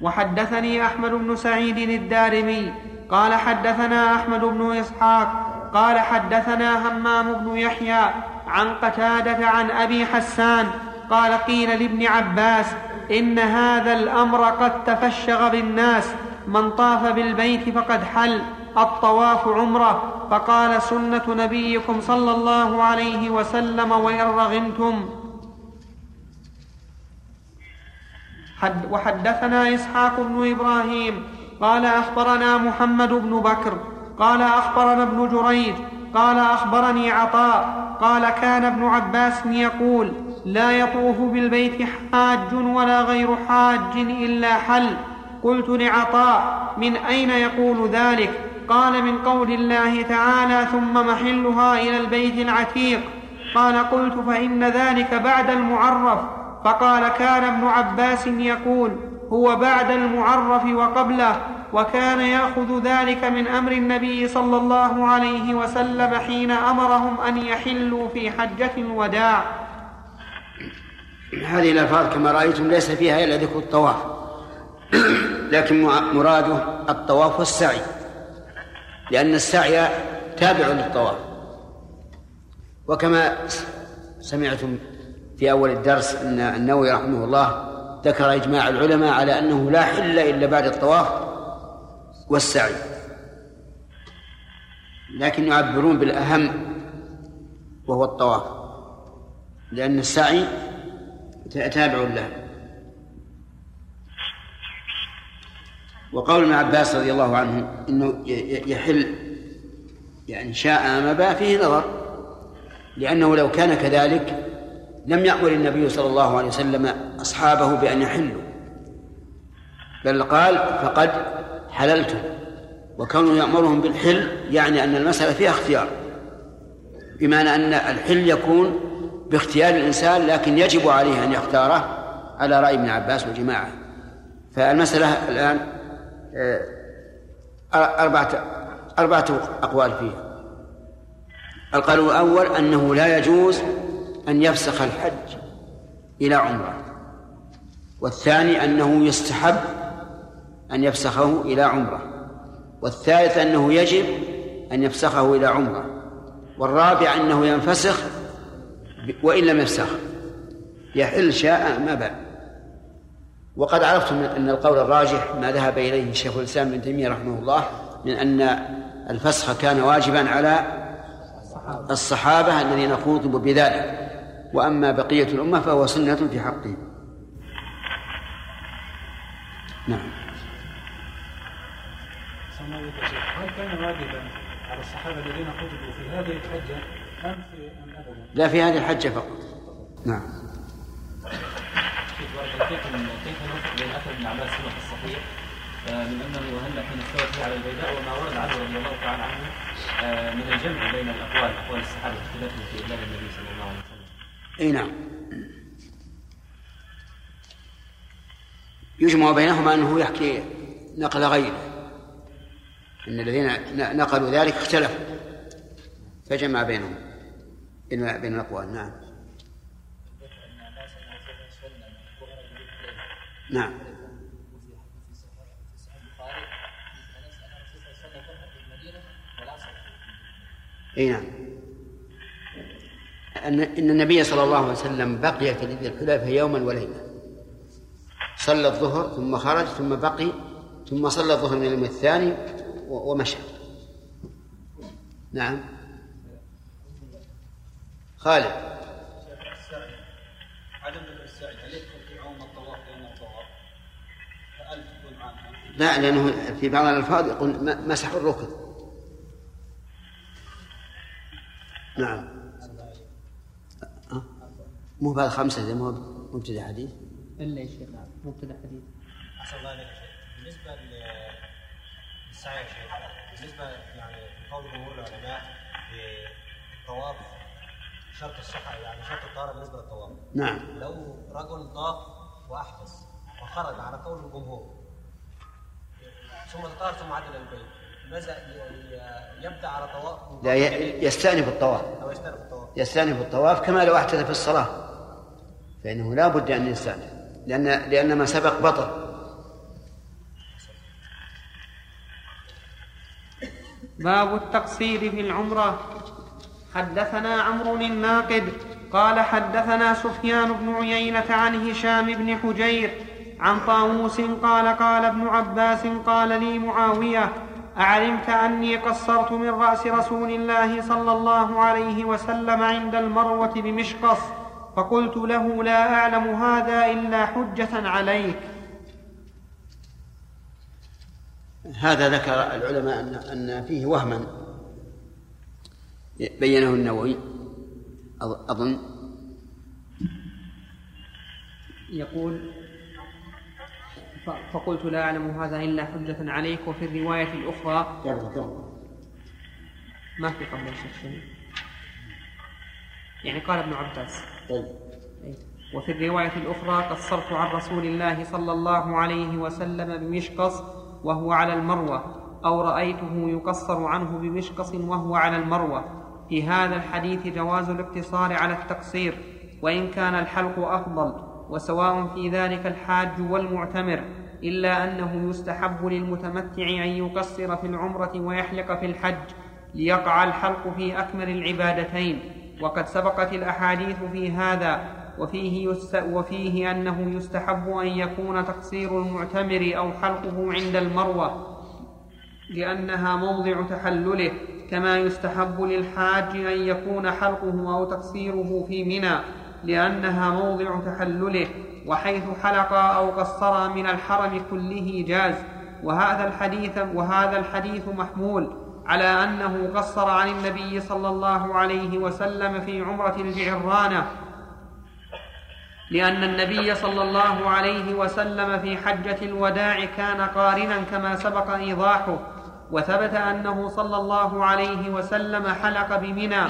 وحدثني أحمد بن سعيد الدارمي قال حدثنا أحمد بن إسحاق قال حدثنا همام بن يحيى عن قتادة عن أبي حسان قال قيل لابن عباس إن هذا الأمر قد تفشغ بالناس من طاف بالبيت فقد حل الطواف عمرة فقال سنة نبيكم صلى الله عليه وسلم وإن رغمتم. حد وحدثنا إسحاق بن إبراهيم قال أخبرنا محمد بن بكر قال أخبرنا ابن جريج قال أخبرني عطاء قال كان ابن عباس يقول لا يطوف بالبيت حاج ولا غير حاج إلا حل. قلت لعطاء من أين يقول ذلك؟ قال من قول الله تعالى ثم محلها إلى البيت العتيق. قال قلت فإن ذلك بعد المعرف. فقال كان ابن عباس يقول هو بعد المعرف وقبله وكان يأخذ ذلك من أمر النبي صلى الله عليه وسلم حين أمرهم أن يحلوا في حجة الوداع. هذه الألفاظ كما رأيتم ليس فيها إلا ذكر الطواف. لكن مراده الطواف والسعي. لأن السعي تابع للطواف. وكما سمعتم في أول الدرس أن النووي رحمه الله ذكر إجماع العلماء على أنه لا حل إلا بعد الطواف والسعي. لكن يعبرون بالأهم وهو الطواف. لأن السعي تابع له. وقول ابن عباس رضي الله عنه إنه يحل يعني شاء ام ابى فيه نظر لأنه لو كان كذلك لم يأمر النبي صلى الله عليه وسلم أصحابه بأن يحلوا. بل قال فقد حللتم وكونه يأمرهم بالحل يعني أن المسألة فيها اختيار بمعنى أن الحل يكون باختيار الإنسان لكن يجب عليه أن يختاره على رأي ابن عباس وجماعه فالمسألة الآن آه، أربعة أربعة أقوال فيها. القول الأول أنه لا يجوز أن يفسخ الحج إلى عمرة. والثاني أنه يستحب أن يفسخه إلى عمرة. والثالث أنه يجب أن يفسخه إلى عمرة. والرابع أنه ينفسخ وإن لم يفسخ. يحل شاء ما بعد. وقد عرفتم أن القول الراجح ما ذهب إليه شيخ الإسلام ابن تيمية رحمه الله من أن الفسخ كان واجبا على الصحابة الذين خوطبوا بذلك. وأما بقية الأمة فهو سنة في حقهم نعم. هل كان واجبا على الصحابة الذين خطبوا في هذه الحجة لا في هذه الحجة فقط. نعم. كيف نوفق بين اثر ابن عباس هنا في الصحيح من انه وهلا حين استوت على البيداء وما ورد عنه رضي الله تعالى عنه من الجمع بين الاقوال اقوال الصحابه اختلافهم في ابلاغ النبي صلى الله عليه وسلم. إي نعم. يجمع بينهما أنه يحكي نقل غيره. إن الذين نقلوا ذلك اختلفوا فجمع بينهم. بين بين الأقوال. نعم. نعم. إي نعم. أن إن النبي صلى الله عليه وسلم بقي في ذي الحليفة يوما وليلة. صلى الظهر ثم خرج ثم بقي ثم صلى الظهر من اليوم الثاني ومشى. نعم. خالد عدم السعي هل يدخل في عموم الطواف لأنه طواف؟ فألف تكون عامة لا لأنه في بعض الألفاظ يقول مسح الركن نعم؟ مو بعد خمسة زي ما هو مبتدأ حديث إلا يا شيخ مبتدأ حديث أحسن الله عليك ل- للسعي يا شيخ بالنسبة يعني لقول جمهور العلماء بالطواف شرط الصحة يعني شرط الطهارة بالنسبة للطواف. نعم. لو رجل طاف وأحدث وخرج على قول الجمهور ثم تطهر ثم عاد إلى البيت ماذا يبدأ على طواف؟ لا ي- يستأنف الطواف. أو يستأنف الطواف. يستأنف الطواف كما لو أحدث في الصلاة فإنه لا بد أن يستأنف لأن لأن ما سبق بطل. باب التقصير في العمرة. حدثنا عمرو الناقد قال حدثنا سفيان بن عيينة عن هشام بن حجير عن طاووس قال قال ابن عباس قال لي معاوية أعلمت أني قصرت من رأس رسول الله صلى الله عليه وسلم عند المروة بمشقص فقلت له لا أعلم هذا إلا حجة عليك. هذا ذكر العلماء أن فيه وهما. بينه النووي. أظ- أظن. يقول فقلت لا أعلم هذا إلا حجة عليك وفي الرواية الأخرى. ما في قبل الشيخ يعني قال ابن عباس. طيب. أي. وفي الرواية الأخرى قصرت عن رسول الله صلى الله عليه وسلم بمشقص وهو على المروة أو رأيته يقصر عنه بمشقص وهو على المروة. في هذا الحديث جواز الاقتصار على التقصير وإن كان الحلق أفضل وسواء في ذلك الحاج والمعتمر إلا أنه يستحب للمتمتع أن يقصر في العمرة ويحلق في الحج ليقع الحلق في أكمل العبادتين. وقد سبقت الأحاديث في هذا وفيه, وفيه أنه يستحب أن يكون تقصير المعتمر أو حلقه عند المروة لأنها موضع تحلله. كما يستحب للحاج أن يكون حلقه أو تقصيره في منى لأنها موضع تحلله وحيث حلق أو قصر من الحرم كله جاز. وهذا الحديث وهذا الحديث محمول على أنه قصر عن النبي صلى الله عليه وسلم في عمرة الجعرانة. لأن النبي صلى الله عليه وسلم في حجة الوداع كان قارنا كما سبق إيضاحه. وثبت أنه صلى الله عليه وسلم حلق بمنى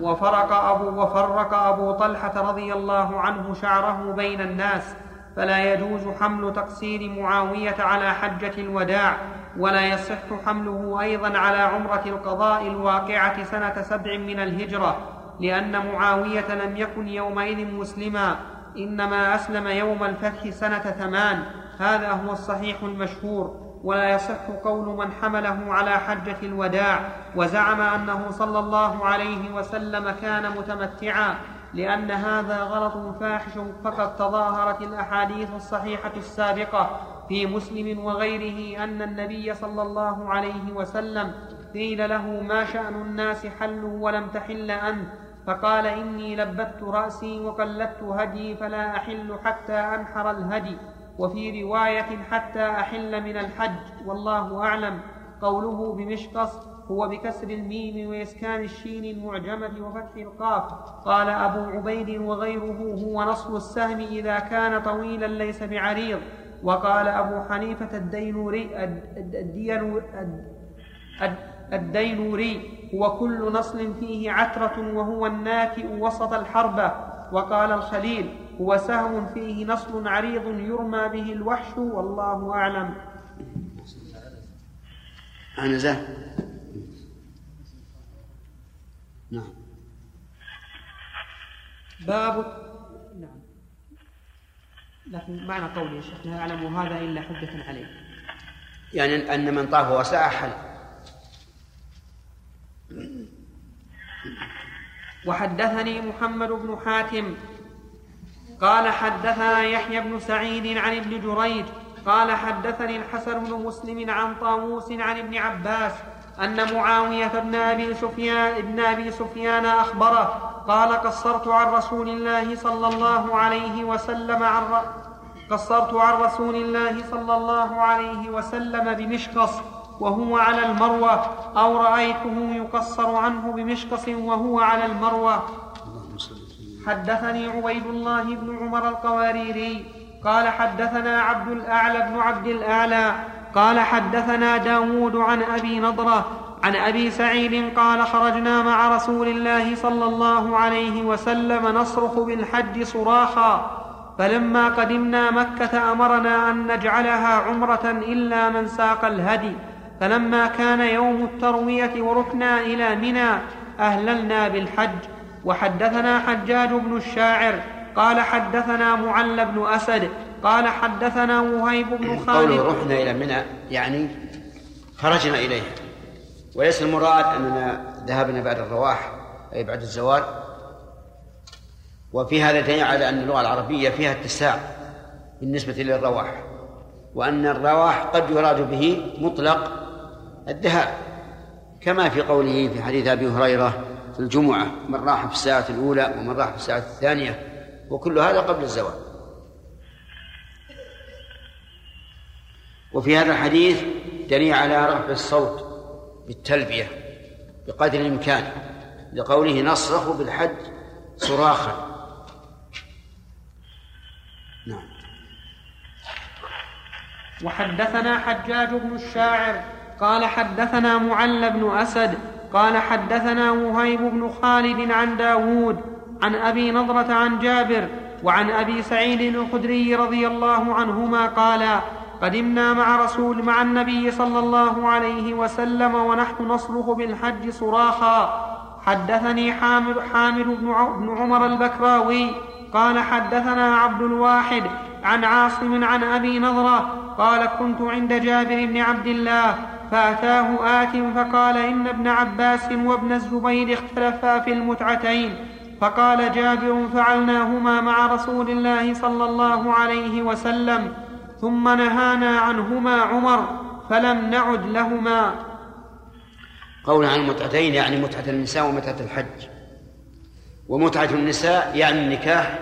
وفرق أبو وفرق أبو طلحة رضي الله عنه شعره بين الناس فلا يجوز حمل تقصير معاوية على حجة الوداع ولا يصح حمله أيضا على عمرة القضاء الواقعة سنة سبع من الهجرة لأن معاوية لم يكن يومئذ مسلما إنما أسلم يوم الفتح سنة ثمان هذا هو الصحيح المشهور. ولا يصح قول من حمله على حجة الوداع وزعم أنه صلى الله عليه وسلم كان متمتعا لأن هذا غلط فاحش فقد تظاهرت الأحاديث الصحيحة السابقة في مسلم وغيره أن النبي صلى الله عليه وسلم قيل له ما شأن الناس حلوا ولم تحل أنت؟ فقال إني لبت رأسي وقلدت هدي فلا أحل حتى أنحر الهدي. وفي رواية حتى أحل من الحج والله أعلم. قوله بمشقص هو بكسر الميم وإسكان الشين المعجمة وفتح القاف. قال أبو عبيد وغيره هو نصل السهم إذا كان طويلا ليس بعريض. وقال أبو حنيفة الدينوري الدينوري هو كل نصل فيه عترة وهو الناتئ وسط الحربة. وقال الخليل هو سهم فيه نصل عريض يرمى به الوحش والله أعلم. عنزة نعم. باب. نعم لكن معنى قولي يا شيخ لا يعلم هذا إلا حجة عليه. يعني أن من طاف وسعى حل. وحدثني محمد بن حاتم قال حدثنا يحيى بن سعيد عن ابن جريج قال حدثني الحسن بن مسلم عن طاووس عن ابن عباس أن معاوية بن أبي سفيان ابن أبي سفيان أخبره قال قصرت عن رسول الله صلى الله عليه وسلم عن قصرت عن رسول الله صلى الله عليه وسلم بمشقص وهو على المروة أو رأيته يقصر عنه بمشقص وهو على المروة. حدثني عبيد الله بن عمر القواريري قال حدثنا عبد الأعلى بن عبد الأعلى قال حدثنا داود عن أبي نضرة عن أبي سعيد قال خرجنا مع رسول الله صلى الله عليه وسلم نصرخ بالحج صراخا فلما قدمنا مكة أمرنا أن نجعلها عمرة إلا من ساق الهدي فلما كان يوم التروية ورحنا إلى منى أهللنا بالحج. وحدثنا حجاج بن الشاعر قال حدثنا معل بن أسد قال حدثنا وهيب بن خالد. قوله رحنا إلى منى يعني خرجنا إليها وليس المراد أننا ذهبنا بعد الرواح أي بعد الزوال. وفي هذا دليل على أن اللغة العربية فيها اتساع بالنسبة للرواح وأن الرواح قد يراد به مطلق الذهاب كما في قوله في حديث أبي هريرة في الجمعة من راح في الساعة الأولى ومن راح في الساعة الثانية وكل هذا قبل الزواج وفي هذا الحديث دليل على رفع الصوت بالتلبية بقدر الإمكان لقوله نصرخ بالحج صراخا. نعم. وحدثنا حجاج بن الشاعر قال حدثنا معل بن أسد قال حدثنا وهيب بن خالد عن داود عن أبي نضرة عن جابر وعن أبي سعيد الخدري رضي الله عنهما قالا قدمنا مع رسول مع النبي صلى الله عليه وسلم ونحن نصرخ بالحج صراخا. حدثني حامد, حامد بن عمر البكراوي قال حدثنا عبد الواحد عن عاصم عن أبي نضرة قال كنت عند جابر بن عبد الله فأتاه آت فقال إن ابن عباس وابن الزبير اختلفا في المتعتين فقال جابر فعلناهما مع رسول الله صلى الله عليه وسلم ثم نهانا عنهما عمر فلم نعد لهما. قول عن المتعتين يعني متعة النساء ومتعة الحج. ومتعة النساء يعني النكاح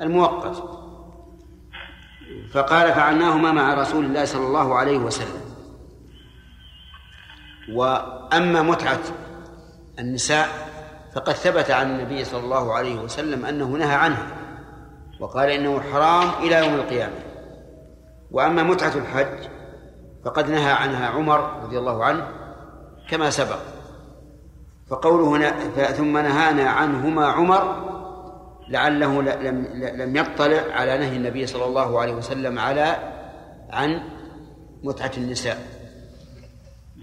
المؤقت. فقال فعلناهما مع رسول الله صلى الله عليه وسلم. وأما متعة النساء فقد ثبت عن النبي صلى الله عليه وسلم أنه نهى عنها وقال إنه حرام إلى يوم القيامة. وأما متعة الحج فقد نهى عنها عمر رضي الله عنه كما سبق. فقوله هنا ثم نهانا عنهما عمر لعله لم لم يطلع على نهي النبي صلى الله عليه وسلم على عن متعة النساء.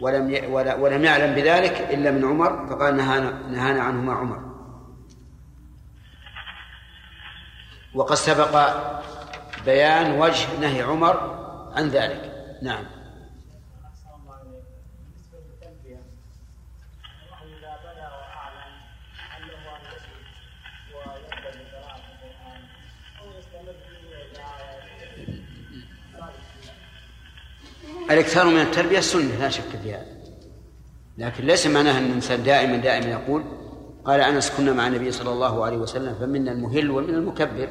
ولم ولم يعلم بذلك إلا من عمر فقال نهانا نهانا عنهما عمر. وقد سبق بيان وجه نهي عمر عن ذلك. نعم. الإكثار من التربية سنه لا شك في هذا. لكن ليس معناها أن الإنسان دائما دائما يقول قال أنس كنا مع النبي صلى الله عليه وسلم فمنا المهل ومنا المكبر.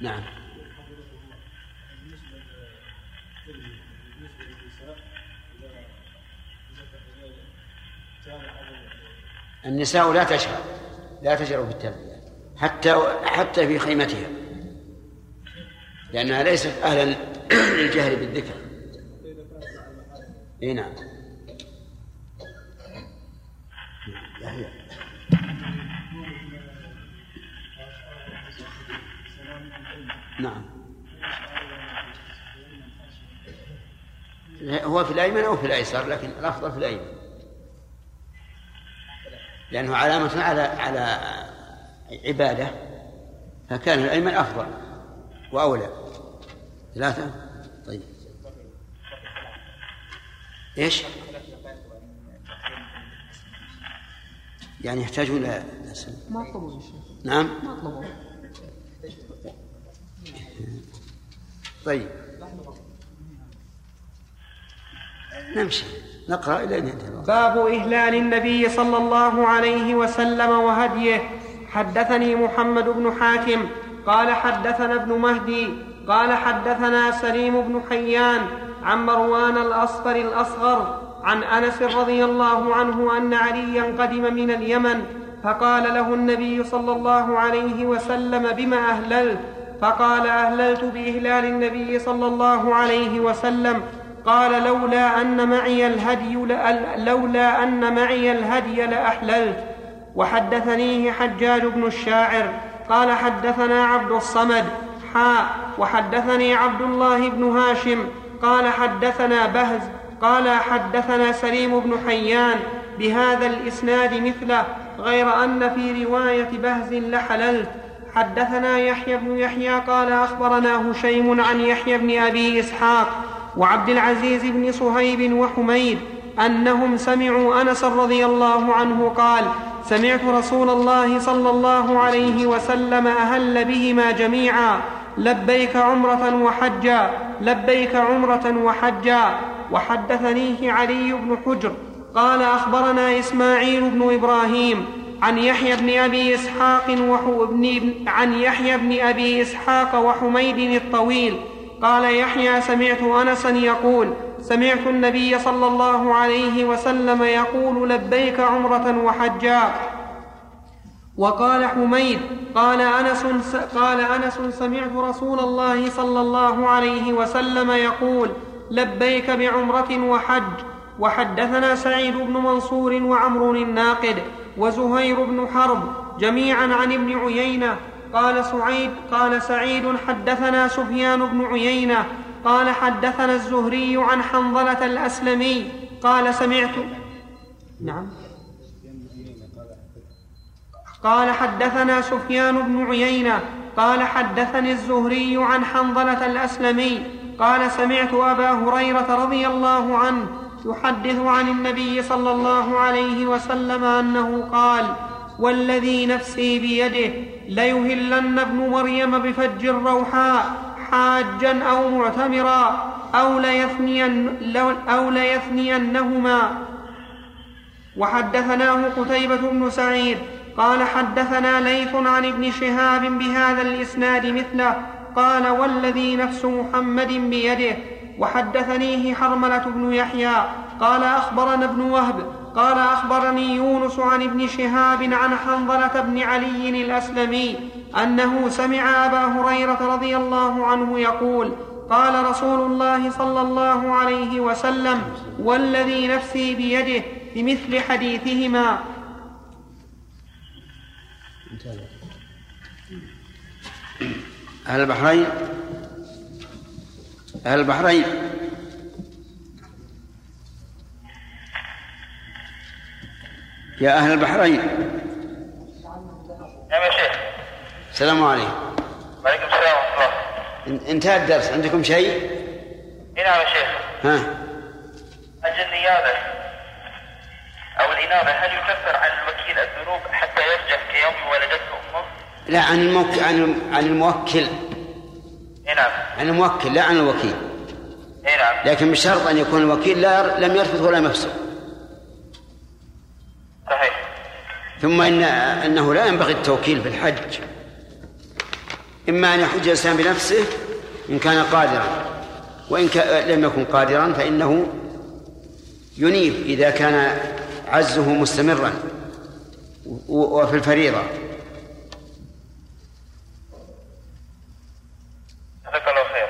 نعم. النساء لا تشهر لا تجهر بالتلبية حتى حتى في خيمتها. لأنها ليست أهلا *clears throat* للجهل بالذكر. إي نعم. نعم. هو في الأيمن أو في الأيسر لكن الأفضل في الأيمن. لأنه علامة على على عبادة فكان الأيمن أفضل وأولى. ثلاثة؟ طيب. إيش؟ يعني يحتاجون إلى ما طلبوا نعم؟ ما طلبوا طيب. نمشي. نقرأ إلى أن ينتهي باب إهلال النبي صلى الله عليه وسلم وهديه. حدثني محمد بن حاتم قال حدثنا ابن مهدي قال حدثنا سليم بن حيان عن مروان الأصفر الأصغر عن أنس رضي الله عنه أن عليا قدم من اليمن فقال له النبي صلى الله عليه وسلم بما أهللت؟ فقال أهللت بإهلال النبي صلى الله عليه وسلم. قال لولا أن معي الهدي لولا أن معي الهدي لأحللت. وحدثنيه حجاج بن الشاعر قال حدثنا عبد الصمد حاء وحدثني عبد الله بن هاشم قال حدثنا بهز قال حدثنا سليم بن حيان بهذا الإسناد مثله غير أن في رواية بهز لحللت. حدثنا يحيى بن يحيى قال أخبرنا هشيم عن يحيى بن أبي إسحاق وعبد العزيز بن صهيب وحميد أنهم سمعوا أنس رضي الله عنه قال سمعت رسول الله صلى الله عليه وسلم أهل بهما جميعا. لبيك عمرة وحجا لبيك عمرة وحجا. وحدثنيه علي بن حجر قال أخبرنا إسماعيل بن إبراهيم عن يحيى بن أبي إسحاق وابن عن يحيى بن أبي إسحاق وحميد الطويل. قال يحيى سمعت أنسا يقول سمعت النبي صلى الله عليه وسلم يقول لبيك عمرة وحجا. وقال حميد قال أنس قال أنس سمعت رسول الله صلى الله عليه وسلم يقول لبيك بعمرة وحج. وحدثنا سعيد بن منصور وعمر الناقد وزهير بن حرب جميعا عن ابن عيينة. قال سعيد قال سعيد حدثنا سفيان بن عيينة قال حدثنا الزهري عن حنظلة الأسلمي قال سمعت. نعم. قال حدثنا سفيان بن عيينة قال حدثني الزهري عن حنظلة الأسلمي قال سمعت أبا هريرة رضي الله عنه يحدث عن النبي صلى الله عليه وسلم أنه قال والذي نفسي بيده ليهلن ابن مريم بفج الروحاء حاجا أو معتمرا أو ليثنين أو ليثنينهما وحدثناه قتيبة بن سعيد قال حدثنا ليث عن ابن شهاب بهذا الإسناد مثله. قال والذي نفس محمد بيده. وحدثنيه حرملة بن يحيى. قال أخبرنا ابن وهب قال أخبرني يونس عن ابن شهاب عن حنظلة بن علي الأسلمي أنه سمع أبا هريرة رضي الله عنه يقول قال رسول الله صلى الله عليه وسلم والذي نفسي بيده بمثل حديثهما. أهل البحرين أهل البحرين. يا أهل البحرين نعم يا شيخ. السلام عليكم. وعليكم السلام ورحمة الله. إن- انتهى الدرس عندكم شيء؟ إي نعم يا شيخ. ها. أجل النيابة أو الإنابة هل يكفر عن الوكيل الذنوب حتى يرجع كيوم ولدته أمه؟ لا عن الموكل عن عن الموكل. نعم. عن الموكل لا عن الوكيل. إي نعم. لكن بشرط أن يكون الوكيل لا لم يرفث ولا يفسق. صحيح. ثم ان أنه لا ينبغي التوكيل في الحج. إما أن يحج الإنسان بنفسه إن كان قادرا. وإن كان لم يكن قادرا فإنه ينيب إذا كان عزه مستمرا وفي الفريضة. جزاك الله خير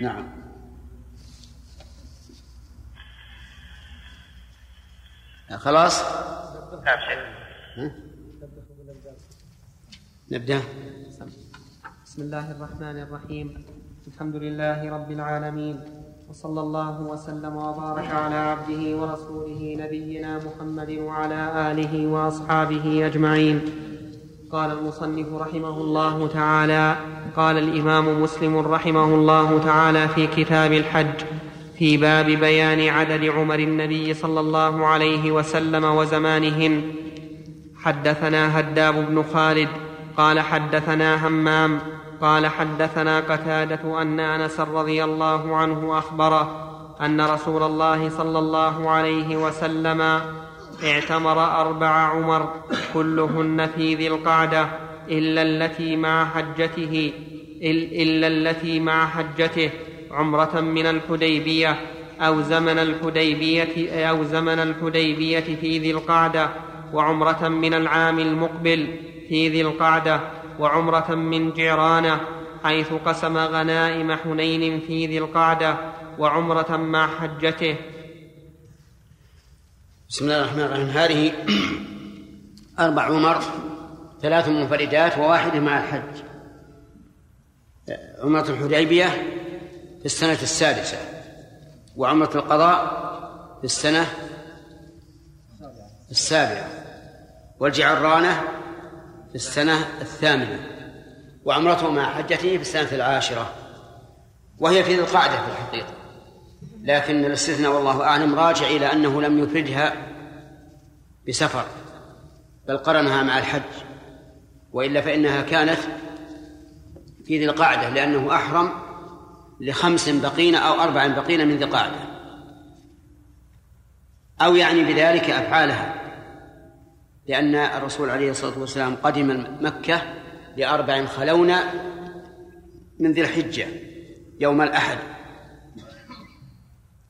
نعم. خلاص؟ نعم شيخ. نبدأ. بسم الله الرحمن الرحيم. الحمد لله رب العالمين. وصلى الله وسلم وبارك على عبده ورسوله نبينا محمد وعلى آله وأصحابه أجمعين. قال المصنف رحمه الله تعالى قال الإمام مسلم رحمه الله تعالى في كتاب الحج في باب بيان عدد عمر النبي صلى الله عليه وسلم وزمانهن حدثنا هداب بن خالد قال حدثنا همام قال حدثنا قتادة أن أنس رضي الله عنه أخبره أن رسول الله صلى الله عليه وسلم اعتمر أربع عمر كلهن في ذي القعدة إلا التي مع حجته إل- إلا التي مع حجته. عمرة من الحديبية أو زمن الحديبية أو زمن الحديبية في ذي القعدة وعمرة من العام المقبل في ذي القعدة وعمرة من جعرانه حيث قسم غنائم حنين في ذي القعدة وعمرة مع حجته. بسم الله الرحمن الرحيم. هذه أربع عمر ثلاث منفردات وواحدة مع الحج. عمرة الحديبية في السنة السادسة وعمرة القضاء في السنة السابعة والجعرانة في السنة الثامنة وعمرته مع حجته في السنة العاشرة وهي في ذي القعدة في الحقيقة. لكن الاستثناء والله أعلم راجع إلى أنه لم يفردها بسفر بل قرنها مع الحج وإلا فإنها كانت في ذي القعدة لأنه أحرم لخمس بقين أو أربع بقين من ذي القعدة أو يعني بذلك أفعالها. لأن الرسول عليه الصلاة والسلام قدم مكة لأربع خلون من ذي الحجة يوم الأحد.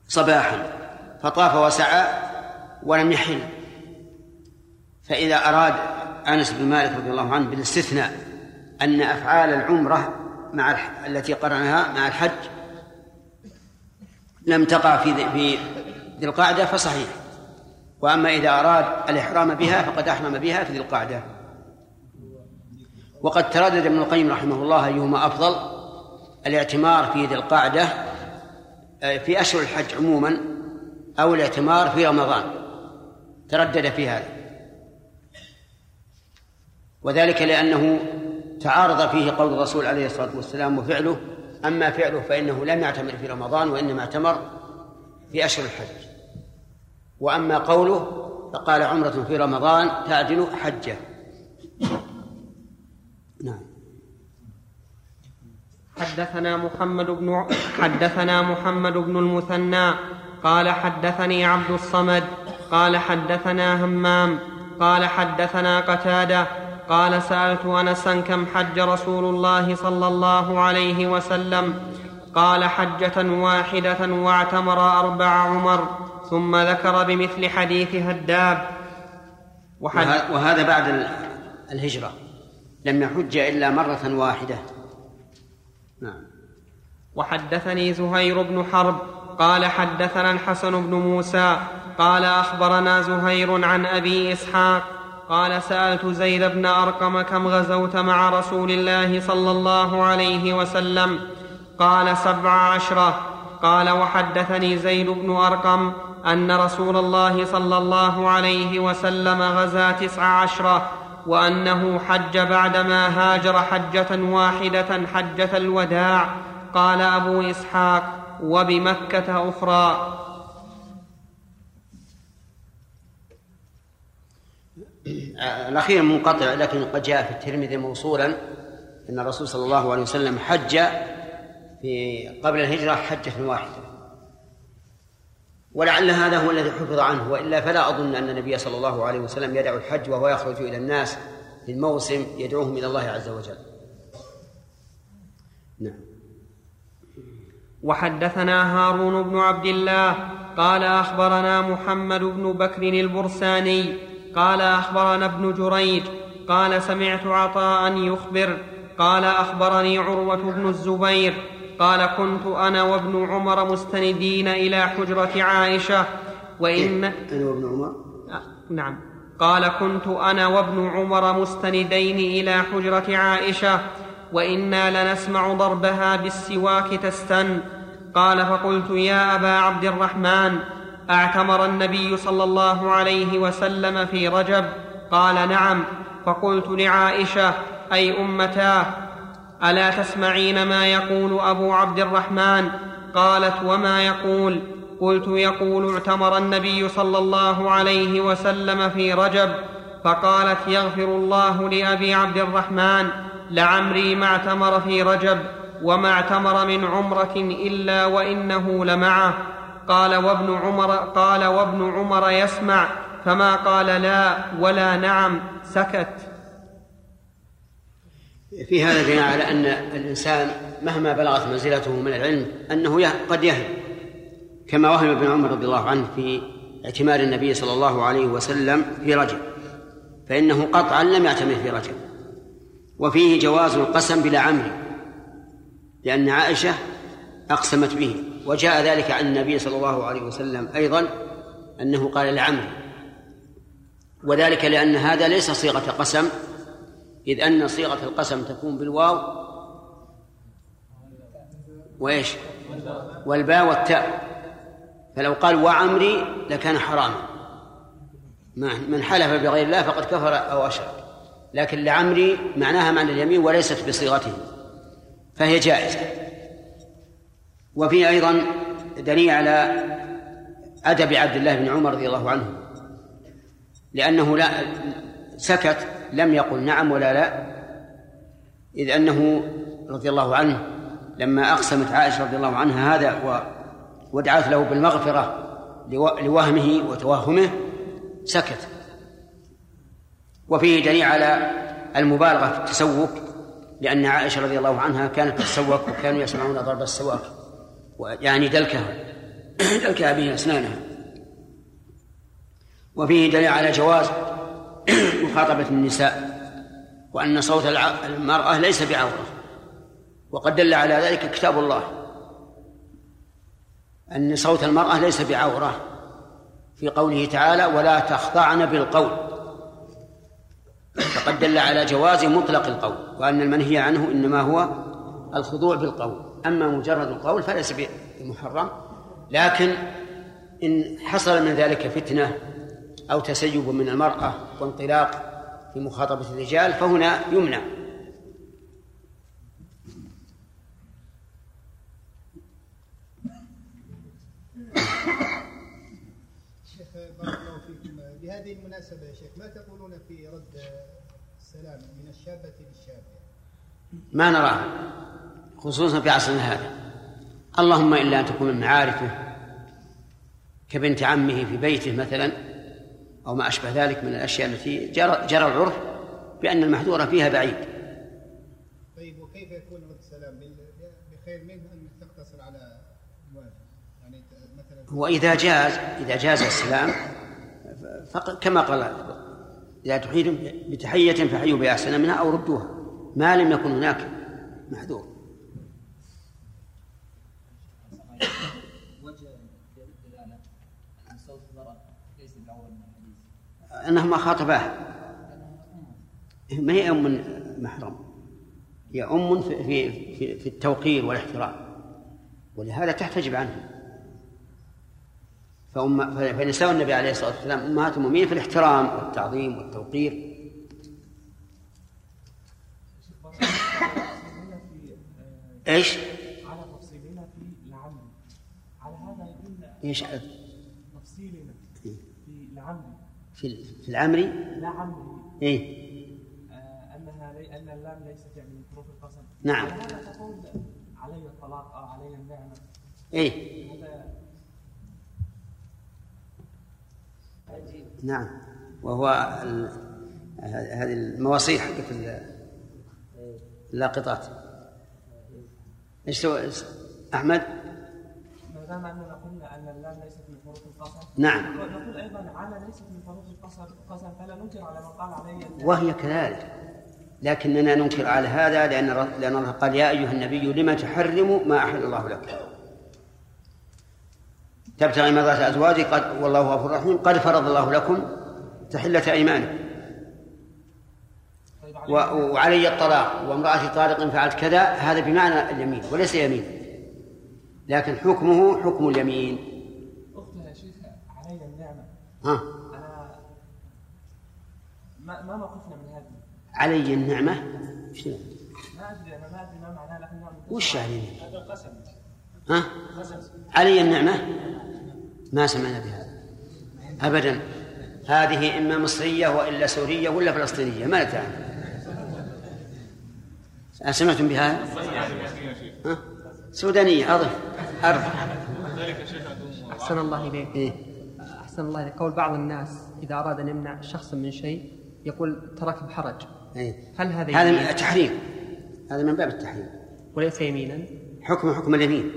صباحا. فطاف وسعى ولم يحل. فإذا أراد أنس بن مالك رضي الله عنه بالاستثناء أن أفعال العمرة مع الح... التي قرنها مع الحج لم تقع في ذي- في ذي القعدة فصحيح. وأما إذا أراد الإحرام بها فقد أحرم بها في ذي القعدة. وقد تردد ابن القيم رحمه الله أيهما أفضل الاعتمار في ذي القعدة آه، في أشهر الحج عموما أو الاعتمار في رمضان. تردد في هذا. وذلك لأنه تعارض فيه قول الرسول عليه الصلاة والسلام وفعله. أما فعله فإنه لم يعتمر في رمضان وإنما اعتمر في أشهر الحج. وأما قوله فقال عمرة في رمضان تعدل حجة. نعم. حدثنا محمد بن حدثنا محمد بن المثنى قال حدثني عبد الصمد قال حدثنا همام قال حدثنا قتادة قال سألت انسا كم حج رسول الله صلى الله عليه وسلم. قال حجة واحدة واعتمر أربع عمر ثم ذكر بمثل حديث هداب. وحد وه- وهذا بعد ال- الهجرة. لم يحج إلا مرة واحدة. نعم. وحدثني زهير بن حرب قال حدثنا الحسن بن موسى قال أخبرنا زهير عن أبي إسحاق قال سألت زيد بن أرقم كم غزوت مع رسول الله صلى الله عليه وسلم؟ قال سبع عشرة. قال وحدثني زيد بن أرقم أن رسول الله صلى الله عليه وسلم غزا تسع عشرة وأنه حج بعدما هاجر حجة واحدة حجة الوداع. قال أبو إسحاق وبمكة أخرى. الأخير منقطع لكن قد جاء في الترمذي موصولا أن الرسول صلى الله عليه وسلم حج في قبل الهجرة حجة واحدة. ولعل هذا هو الذي حفظ عنه وإلا فلا أظن أن النبي صلى الله عليه وسلم يدع الحج وهو يخرج إلى الناس في الموسم يدعوهم إلى الله عز وجل. نعم. وحدثنا هارون بن عبد الله قال أخبرنا محمد بن بكر البرساني قال أخبرنا ابن جريج قال سمعت عطاء يخبر قال أخبرني عروة بن الزبير قال كنت أنا وابن عمر مستندين إلى حجرة عائشة وإن أنا وابن عمر؟ نعم. قال كنت أنا وابن عمر مستندين إلى حجرة عائشة وإنا لنسمع ضربها بالسواك تستن. قال فقلت يا أبا عبد الرحمن أعتمر النبي صلى الله عليه وسلم في رجب قال نعم. فقلت لعائشة أي أمتاه ألا تسمعين ما يقول أبو عبد الرحمن؟ قالت وما يقول؟ قلت يقول اعتمر النبي صلى الله عليه وسلم في رجب. فقالت يغفر الله لابي عبد الرحمن لعمري ما اعتمر في رجب وما اعتمر من عمرة إلا وإنه لمعه. قال وابن عمر قال وابن عمر يسمع فما قال لا ولا نعم سكت. في هذا دليل على أن الإنسان مهما بلغت منزلته من العلم أنه قد يهم كما وهم ابن عمر رضي الله عنه في اعتمار النبي صلى الله عليه وسلم في رجب فإنه قطعا لم يعتمر في رجب. وفيه جواز القسم بلا عمر لأن عائشة أقسمت به. وجاء ذلك عن النبي صلى الله عليه وسلم أيضا أنه قال لعمرو وذلك لأن هذا ليس صيغة قسم إذ أن صيغة القسم تكون بالواو وإيش؟ والباء والتاء. فلو قال وعمري لكان حراما. من حلف بغير الله فقد كفر أو أشرك. لكن لعمري معناها معنى اليمين وليست بصيغته. فهي جائزة. وفيه أيضا دليل على أدب عبد الله بن عمر رضي الله عنه لأنه لا سكت لم يقل نعم ولا لا إذ أنه رضي الله عنه لما أقسمت عائشة رضي الله عنها هذا ودعت له بالمغفرة لوهمه وتوهمه سكت. وفيه دليل على المبالغة في التسوك لأن عائشة رضي الله عنها كانت تتسوك وكانوا يسمعون ضرب السواك يعني دلكها دلكها به أسنانها. وفيه دليل على جواز مخاطبة النساء وأن صوت المرأة ليس بعورة. وقد دل على ذلك كتاب الله أن صوت المرأة ليس بعورة في قوله تعالى ولا تخضعن بالقول فقد دل على جواز مطلق القول وأن المنهي عنه إنما هو الخضوع بالقول. أما مجرد القول فليس بمحرم لكن إن حصل من ذلك فتنة أو تسيب من المرأة وانطلاق في مخاطبة الرجال فهنا يمنع. شيخ بارك الله فيكم. بهذه المناسبة يا شيخ ما تقولون في رد السلام من الشابة للشاب ما نراه. خصوصا في عصرنا هذا. اللهم إلا أن تكون من معارفه كبنت عمه في بيته مثلا أو ما أشبه ذلك من الأشياء التي جرى, جرى العرف بأن المحذور فيها بعيد. طيب وكيف يكون رد السلام؟ بخير منه أن تقتصر على الواجب يعني مثلا وإذا جاز إذا جاز السلام كما قال إذا تحييتم بتحية فحيوا بأحسن منها أو ردوها ما لم يكن هناك محذور. أنهما خاطباه ما هي أم محرم؟ هي أم في, في, في التوقير والاحترام. ولهذا تحتجب عنه. فأم فنساء النبي عليه الصلاة والسلام أمهات المؤمنين في الاحترام والتعظيم والتوقير. إيش؟ على تفصيلنا في العمل على هذا يدل إيش؟ تفصيلنا في العمل في في العمري؟ لا عمري. إيه. آه، أنها لي... أن اللام ليست يعني من حروف القسم. نعم. هذا تقول علي الطلاق أو علي النعمة. إيه. هذا نعم. وهو ال... هذه المواصيح حقت ال- اللاقطات. إيش سوى أحمد؟ ما دام أننا ان اللام ليست من القسم نعم. نقول أيضا على ليست من حروف القسم قسم فلا ننكر على من قال علي النعمة. وهي كذلك. لكننا ننكر على هذا لأن لأن الله قال يا أيها النبي لما تحرم ما أحل الله لك تبتغي مرضات أزواجك قد والله غفور رحيم قد فرض الله لكم تحلة أيمانكم. و- وعلي الطلاق وامرأة طارق فعلت كذا هذا بمعنى اليمين وليس يمين. لكن حكمه حكم اليمين اختها يا شيخ علي النعمه ها. أنا ما ما موقفنا من هذه. علي النعمة؟ إيش ذا؟ ما أدري أنا ما أدري ما معناه لكنها وش يعني هذا قسم. ها؟ علي النعمة؟ ما سمعنا بهذا. أبدا. هذه إما مصرية وإلا سورية ولا فلسطينية ما تعرف أسمعتم بها؟ ها؟ سودانية أضف أرض أحسن الله إليك. إيه؟ أحسن الله قول بعض الناس إذا أراد أن يمنع شخصا من شيء يقول ترك بحرج. إيه؟ هل هذا هذا التحريم هذا من باب التحريم. وليس يمينا؟ حكم حكم اليمين.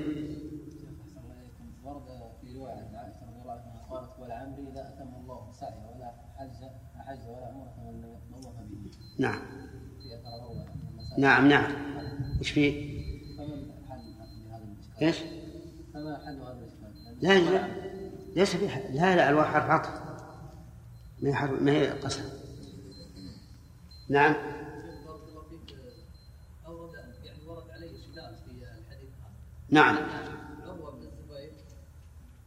ورد في رواية عن عائشة رضي الله عنها قالت والعمري لا أتم الله سعي ولا حج حج ولا عمرة من الله به نعم نعم نعم إيش؟ فيه؟ إيش؟ فما حل هذا لا. ليس في حد. لا لا الواو حرف عطف. ما هي حرف ما هي قسم. نعم. نعم. عروة بن الزبير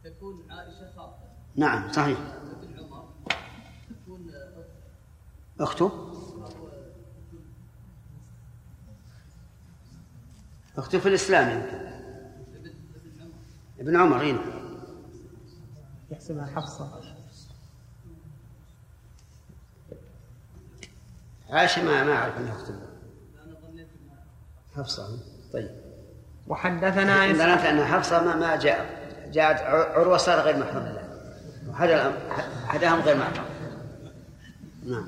تكون عائشة نعم صحيح. مثل عمر تكون أخته أخته في الإسلام يمكن. ابن عمر هنا يحسبها حفصة. عائشة ما ما أعرف أنها أخته حفصة. طيب. وحدثنا إسحاق ظننت أن حفصة ما ما جاء. جاءت عروة صار غير محرم. لها حداهم غير محرم. نعم.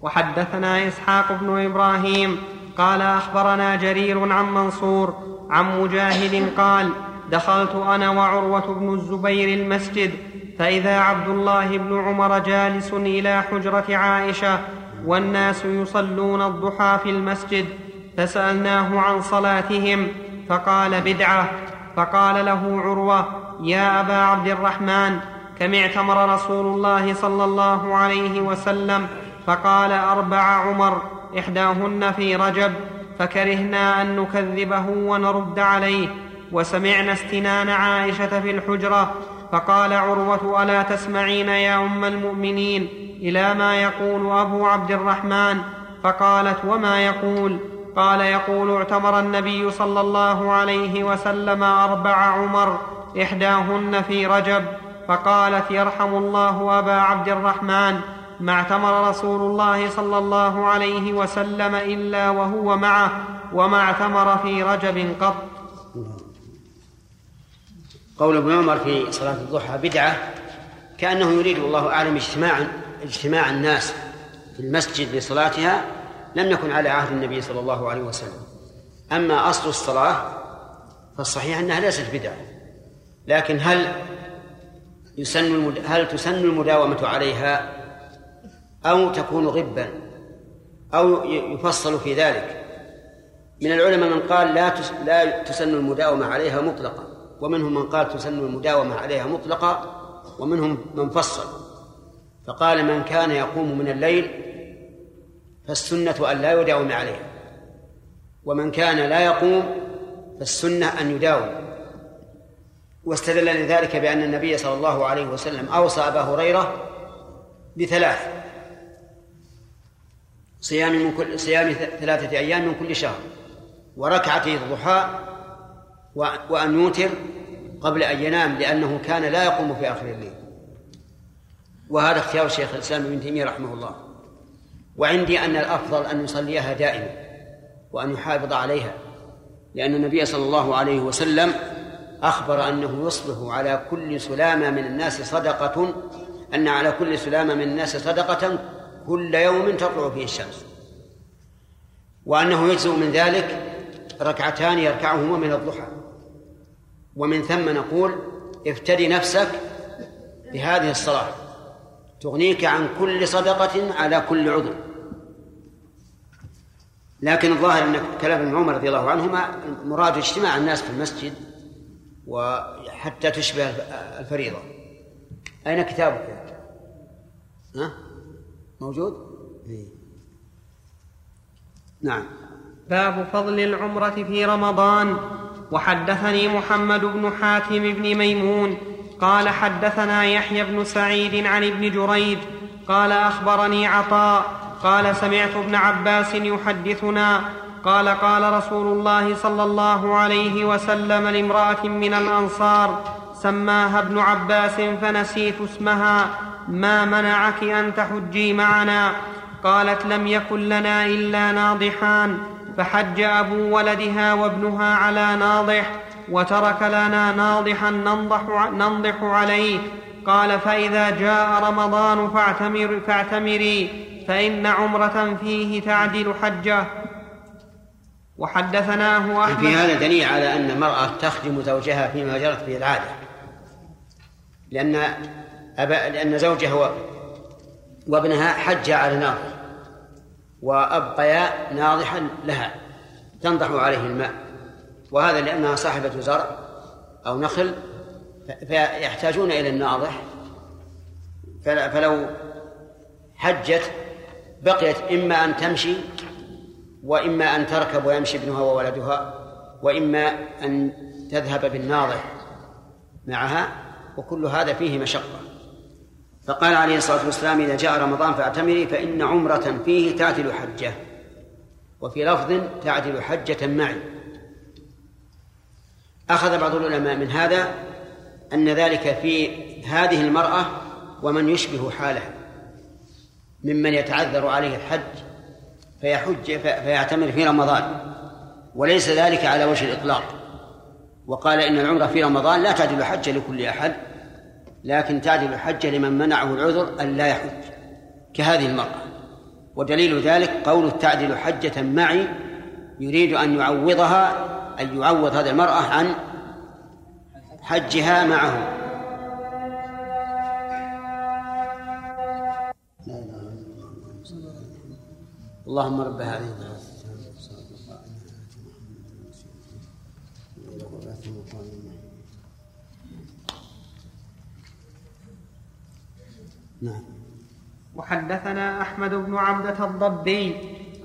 وحدثنا إسحاق بن إبراهيم قال أخبرنا جرير عن منصور عن مجاهد قال دخلت أنا وعروة بن الزبير المسجد فإذا عبد الله بن عمر جالس إلى حجرة عائشة والناس يصلون الضحى في المسجد فسألناه عن صلاتهم فقال بدعة فقال له عروة يا أبا عبد الرحمن كم اعتمر رسول الله صلى الله عليه وسلم؟ فقال أربع عمر إحداهن في رجب فكرهنا أن نكذبه ونرد عليه وسمعنا استنان عائشة في الحجرة فقال عروة ألا تسمعين يا أم المؤمنين؟ إلى ما يقول أبو عبد الرحمن. فقالت وما يقول؟ قال يقول اعتمر النبي صلى الله عليه وسلم أربع عمر إحداهن في رجب. فقالت يرحم الله أبا عبد الرحمن. ما اعتمر رسول الله صلى الله عليه وسلم إلا وهو معه وما اعتمر في رجب قط. قول ابن عمر في صلاة الضحى بدعة كأنه يريد والله أعلم اجتماعا اجتماع الناس في المسجد لصلاتها لم يكن على عهد النبي صلى الله عليه وسلم. أما أصل الصلاة فالصحيح أنها ليست بدعة. لكن هل يسن المد... هل تسن المداومة عليها أو تكون غبا أو يفصل في ذلك؟ من العلماء من قال لا تس... لا تسن المداومة عليها مطلقا. ومنهم من قال تسن المداومة عليها مطلقا ومنهم من فصل. فقال من كان يقوم من الليل فالسنة أن لا يداوم عليها ومن كان لا يقوم فالسنة أن يداوم. واستدل لذلك بأن النبي صلى الله عليه وسلم أوصى أبا هريرة بثلاث صيام من كل صيام ثلاثة أيام من كل شهر وركعتي الضحى وأن يوتر قبل أن ينام لأنه كان لا يقوم في آخر الليل. وهذا اختيار شيخ الإسلام ابن تيمية رحمه الله. وعندي أن الأفضل أن يصليها دائما وأن يحافظ عليها لأن النبي صلى الله عليه وسلم أخبر أنه يصبح على كل سلامة من الناس صدقة أن على كل سلامة من الناس صدقة كل يوم تطلع فيه الشمس. وأنه يجزء من ذلك ركعتان يركعهما من الضحى. ومن ثم نقول افتدي نفسك بهذه الصلاة تغنيك عن كل صدقة على كل عضو لكن الظاهر أن كلام ابن عمر رضي الله عنهما مراد اجتماع الناس في المسجد وحتى تشبه الفريضة أين كتابك؟ ها؟ موجود؟ إيه. نعم باب فضل العمرة في رمضان وحدثني محمد بن حاتم بن ميمون قال حدثنا يحيى بن سعيد عن ابن جريج قال أخبرني عطاء قال سمعت ابن عباس يحدثنا قال قال رسول الله صلى الله عليه وسلم لامرأة من الأنصار سماها ابن عباس فنسيت اسمها ما منعك أن تحجي معنا؟ قالت لم يكن لنا إلا ناضحان فحج أبو ولدها وابنها على ناضح وترك لنا ناضحا ننضح, ننضح عليه. قال فإذا جاء رمضان فاعتمر فاعتمري فإن عمرة فيه تعدل حجة. وحدثناه أحمد في هذا دليل على أن المرأة تخدم زوجها فيما جرت به العادة. لأن أبا لأن زوجها وابنها حج على ناضح. وأبقيا ناضحا لها تنضح عليه الماء. وهذا لأنها صاحبة زرع أو نخل فيحتاجون إلى الناضح. فلو حجت بقيت إما أن تمشي وإما أن تركب ويمشي ابنها وولدها وإما أن تذهب بالناضح معها وكل هذا فيه مشقة. فقال عليه الصلاة والسلام إذا جاء رمضان فاعتمري فإن عمرة فيه تعدل حجة وفي لفظ تعدل حجة معي. أخذ بعض العلماء من هذا أن ذلك في هذه المرأة ومن يشبه حالها ممن يتعذر عليه الحج فيحج فيعتمر في رمضان وليس ذلك على وجه الإطلاق. وقال إن العمرة في رمضان لا تعدل حجة لكل أحد. لكن تعدل حجة لمن منعه العذر أن لا يحج كهذه المرأة. ودليل ذلك قول تعدل حجة معي يريد أن يعوضها أن يعوض هذه المرأة عن حجها معه. اللهم رب هذه. نعم. وحدثنا أحمد بن عبدة الضبي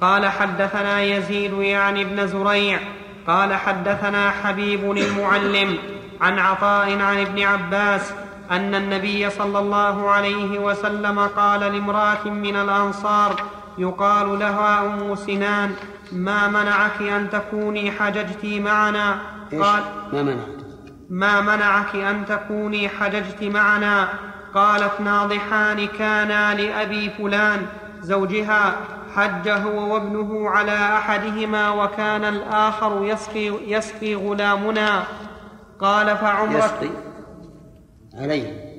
قال حدثنا يزيد يعني ابن زريع قال حدثنا حبيب المعلم عن عطاء عن ابن عباس أن النبي صلى الله عليه وسلم قال لامرأة من الأنصار يقال لها أم سنان ما منعك أن تكوني حججت معنا؟ قال ما منعك ما منعك أن تكوني حججت معنا؟ قالت ناضحان كانا لأبي فلان زوجها حج هو وابنه على أحدهما وكان الآخر يسقي, يسقي غلامنا. قال فعمرة يسقي؟ عليه.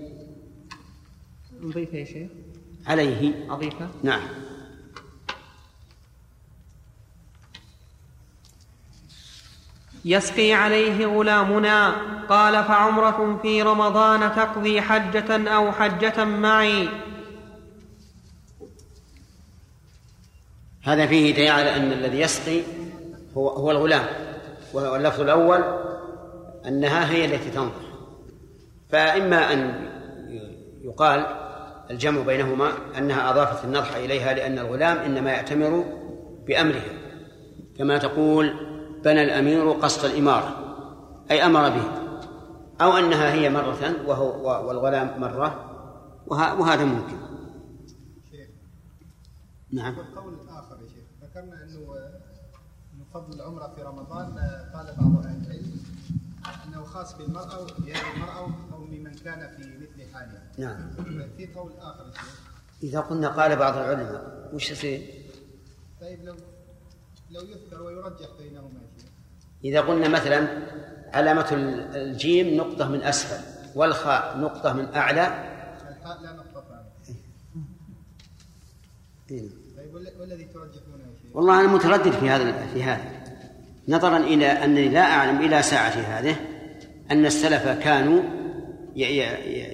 نضيفه يا شيخ. عليه. أضيفه نعم. يسقي عليه غلامنا. قال فعمرة في رمضان تقضي حجة أو حجة معي؟ هذا فيه دليل على أن الذي يسقي هو هو الغلام. واللفظ الأول أنها هي التي تنضح فإما أن يقال الجمع بينهما أنها أضافت النضح إليها لأن الغلام إنما يأتمر بأمرها. كما تقول بنى الأمير قصد الإمارة أي أمر به أو أنها هي مرة وهو والغلام مرة وهذا ممكن. نعم. والقول الآخر يا شيخ ذكرنا أنه فضل العمرة في رمضان قال بعض أهل العلم أنه خاص بالمرأة بهذه المرأة أو بمن كان في مثل حالها نعم. في قول آخر يا شيخ. إذا قلنا قال بعض العلماء وش يصير؟ طيب لو لو ويرجح بينهما إذا قلنا مثلا علامة الجيم نقطة من أسفل والخاء نقطة من أعلى. الحاء لا نقطة فعلا إيه. طيب والذي ترجحونه والله أنا متردد في هذا في هذا. نظرا إلى أنني لا أعلم إلى ساعة هذه أن السلف كانوا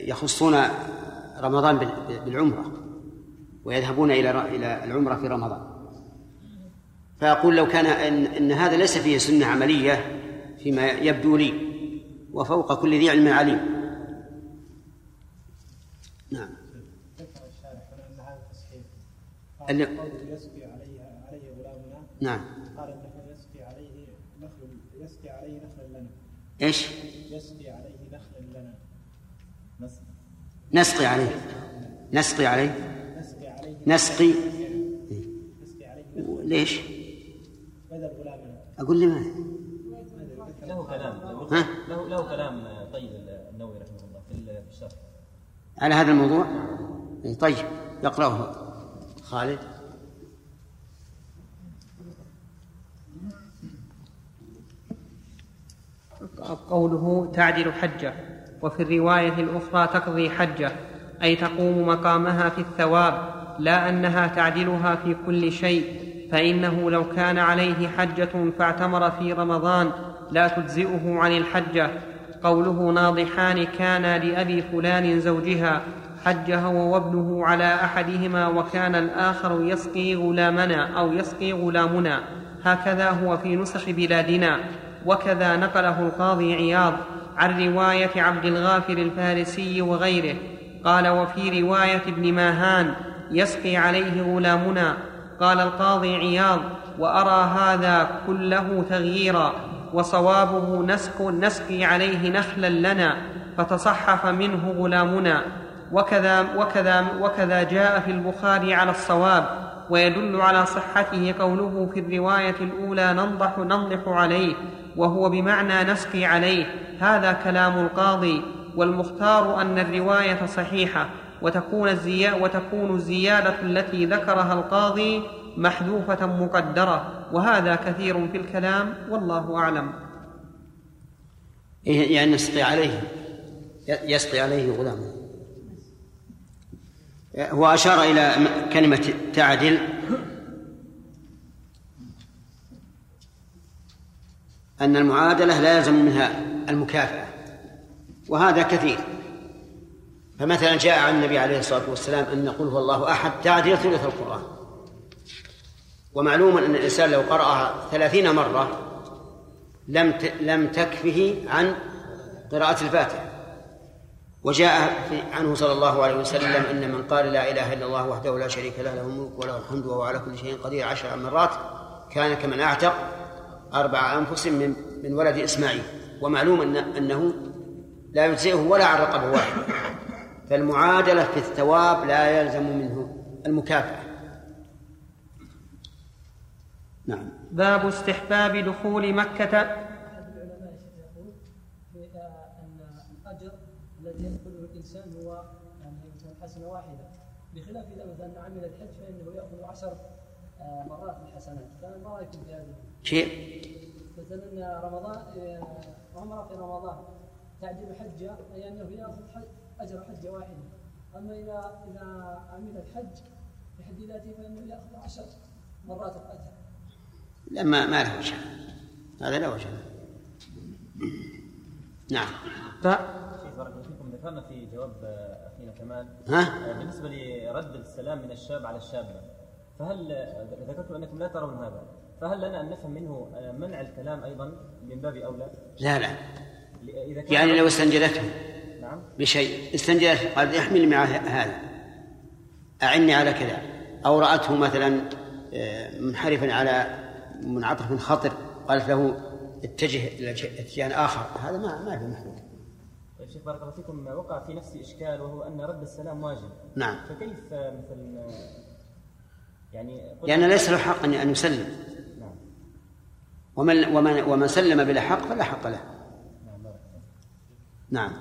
يخصون رمضان بالعمرة ويذهبون إلى إلى العمرة في رمضان. فأقول لو كان إن, إن هذا ليس فيه سنة عملية فيما يبدو لي وفوق كل ذي علم عليم. نعم. اللي... قال يسقي عليه عليه غلامنا. نعم. قال انه يسقي عليه نخل يسقي عليه نخلا لنا. إيش؟ يسقي عليه نخلا لنا. نسقي عليه. نسقي عليه. نسقي. عليه نسقي ليش؟ أقول لي ما له كلام ها؟ له له كلام طيب النووي رحمه الله في الشرح. على هذا الموضوع؟ إيه، طيب يقرأه خالد. قوله تعدل حجة وفي الرواية الأخرى تقضي حجة أي تقوم مقامها في الثواب لا أنها تعدلها في كل شيء. فإنه لو كان عليه حجة فاعتمر في رمضان لا تجزئه عن الحجة. قوله ناضحان كان لأبي فلان زوجها حج هو وابنه على أحدهما وكان الآخر يسقي غلامنا أو يسقي غلامنا. هكذا هو في نسخ بلادنا. وكذا نقله القاضي عياض عن رواية عبد الغافر الفارسي وغيره. قال وفي رواية ابن ماهان يسقي عليه غلامنا قال القاضي عياض وأرى هذا كله تغييرا وصوابه نسك نسقي عليه نخلا لنا فتصحف منه غلامنا. وكذا وكذا وكذا جاء في البخاري على الصواب ويدل على صحته قوله في الرواية الأولى ننضح ننضح عليه وهو بمعنى نسقي عليه. هذا كلام القاضي والمختار أن الرواية صحيحة. وتكون, الزيا وتكون الزيادة التي ذكرها القاضي محذوفة مقدرة. وهذا كثير في الكلام والله أعلم. يعني يسقي عليه يسقي عليه غلامه هو أشار إلى كلمة تعدل. أن المعادلة لا يلزم منها المكافأة وهذا كثير. فمثلا جاء عن النبي عليه الصلاة والسلام أن نقول هو الله أحد تعدل ثلث القرآن. ومعلوم أن الإنسان لو قرأها ثلاثين مرة لم لم تكفه عن قراءة الفاتحة. وجاء عنه صلى الله عليه وسلم أن من قال لا إله إلا الله وحده لا شريك له له الملك وله الحمد وهو على كل شيء قدير عشر مرات كان كمن أعتق أربع أنفس من من ولد إسماعيل. ومعلوم أن أنه لا يجزئه ولا عن رقبة واحدة. فالمعادلة في الثواب لا يلزم منه المكافأة. نعم. باب استحباب دخول مكة. أحد العلماء يقول أن الأجر الذي يدخله الإنسان هو يعني حسنة واحدة بخلاف إذا مثلا عمل الحج فإنه يأخذ عشر مرات الحسنات فما رأيكم في هذا؟ شيء؟ مثلا رمضان آه، عمرة في رمضان تعجب حجة أي أنه يأخذ أجر حجة واحدة أما إذا إذا عمل الحج بحد ذاته فإنه يأخذ عشر مرات الأجر. لا ما ما له وجه. هذا لا وجه نعم. ف... بارك الله فيكم. ذكرنا في جواب أخينا كمال. ها؟ بالنسبة لرد السلام من الشاب على الشابه فهل ذكرتم أنكم لا ترون هذا فهل لنا أن نفهم منه منع الكلام أيضا من باب أولى؟ لا. لأ إذا كان يعني لو استنجدته. نعم. بشيء. استنجدته قال احمل مع هذا. أعني على كذا. أو رأته مثلا آه، منحرفا على منعطف خطر قالت له اتجه إلى اتجاه آخر. هذا ما ما في محدود شيخ بارك الله فيكم. وقع في نفس إشكال وهو أن رد السلام واجب. نعم. فكيف مثلا يعني لأن ليس له حق أن يسلم. نعم. ومن ومن ومن سلم بلا حق فلا حق له. نعم.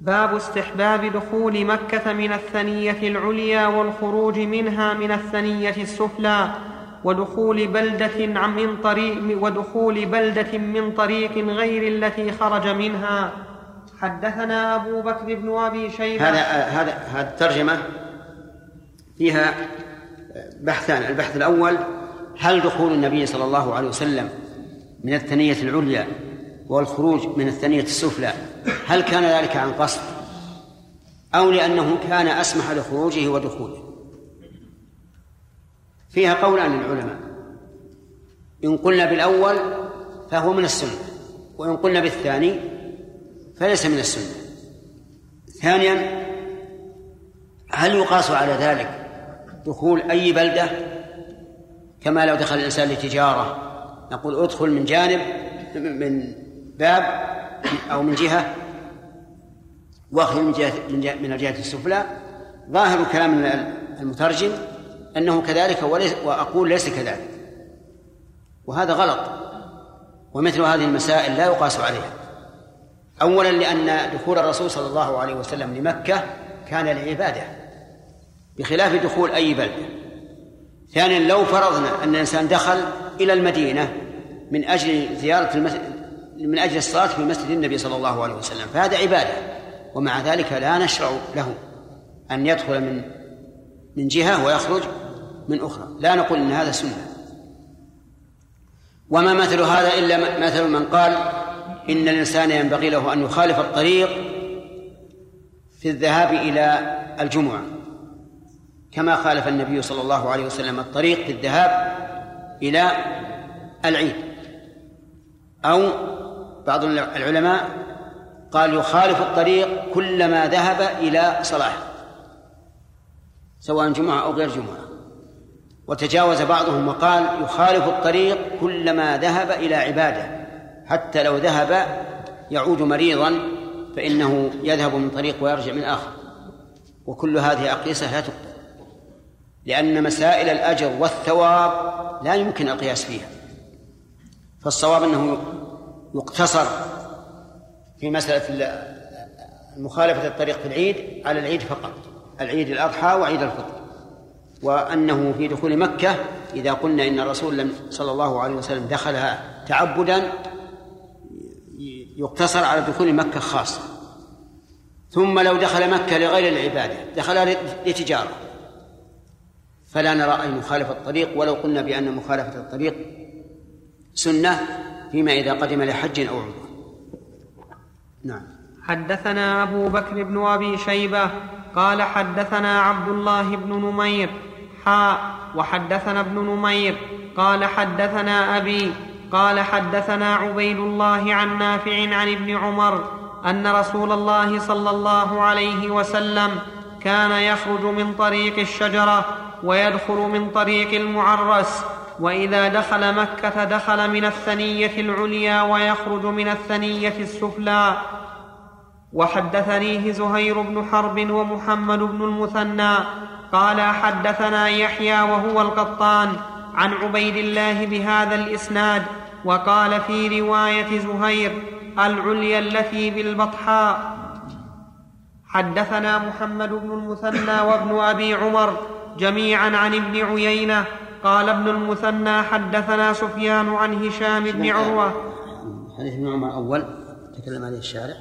باب استحباب دخول مكة من الثنية العليا والخروج منها من الثنية السفلى ودخول بلدة عن- من طريق ودخول بلدة من طريق غير التي خرج منها. حدثنا أبو بكر بن أبي شيبة. هذا هذا هذه الترجمة فيها بحثان. البحث الأول هل دخول النبي صلى الله عليه وسلم من الثنية العليا والخروج من الثنية السفلى هل كان ذلك عن قصد؟ أو لأنه كان أسمح لخروجه ودخوله. فيها قولان للعلماء إن قلنا بالأول فهو من السنة وإن قلنا بالثاني فليس من السنة. ثانيا هل يقاس على ذلك دخول أي بلدة؟ كما لو دخل الإنسان لتجارة نقول ادخل من جانب من باب أو من جهة واخرج من جهة من جهة- من الجهة السفلى ظاهر كلام المترجم أنه كذلك وليس وأقول ليس كذلك. وهذا غلط. ومثل هذه المسائل لا يقاس عليها. أولا لأن دخول الرسول صلى الله عليه وسلم لمكة كان لعبادة بخلاف دخول أي بلدة ثانيا لو فرضنا أن الإنسان دخل إلى المدينة من أجل زيارة من أجل الصلاة في مسجد النبي صلى الله عليه وسلم فهذا عبادة ومع ذلك لا نشرع له أن يدخل من من جهة ويخرج من أخرى. لا نقول إن هذا سنة. وما مثل هذا إلا مثل من قال إن الإنسان ينبغي له أن يخالف الطريق في الذهاب إلى الجمعة كما خالف النبي صلى الله عليه وسلم الطريق في الذهاب إلى العيد أو بعض العلماء قال يخالف الطريق كلما ذهب إلى صلاة سواء جمعة أو غير جمعة. وتجاوز بعضهم وقال يخالف الطريق كلما ذهب إلى عبادة حتى لو ذهب يعود مريضا فإنه يذهب من طريق ويرجع من آخر. وكل هذه أقيسة لا تقبل لأن مسائل الأجر والثواب لا يمكن القياس فيها. فالصواب أنه يقتصر في مسألة مخالفة الطريق في العيد على العيد فقط العيد الأضحى وعيد الفطر. وأنه في دخول مكة إذا قلنا إن الرسول صلى الله عليه وسلم دخلها تعبدا يقتصر على دخول مكة خاصة. ثم لو دخل مكة لغير العبادة دخلها لتجارة. فلا نرى أن نخالف الطريق ولو قلنا بأن مخالفة الطريق سنة فيما إذا قدم لحج أو عمرة. نعم. حدثنا أبو بكر بن أبي شيبة قال حدثنا عبد الله بن نمير حاء وحدثنا ابن نمير قال حدثنا أبي قال حدثنا عبيد الله عن نافع عن ابن عمر أن رسول الله صلى الله عليه وسلم كان يخرج من طريق الشجرة ويدخل من طريق المعرس وإذا دخل مكة دخل من الثنية العليا ويخرج من الثنية السفلى. وحدثنيه زهير بن حرب ومحمد بن المثنى. قال حدثنا يحيى وهو القطان عن عبيد الله بهذا الإسناد. وقال في رواية زهير العليا التي بالبطحاء. حدثنا محمد بن المثنى وابن أبي عمر جميعا عن ابن عيينة قال ابن المثنى حدثنا سفيان عن هشام بن عروة. حديث ابن عمر أول تكلم عليه الشارع.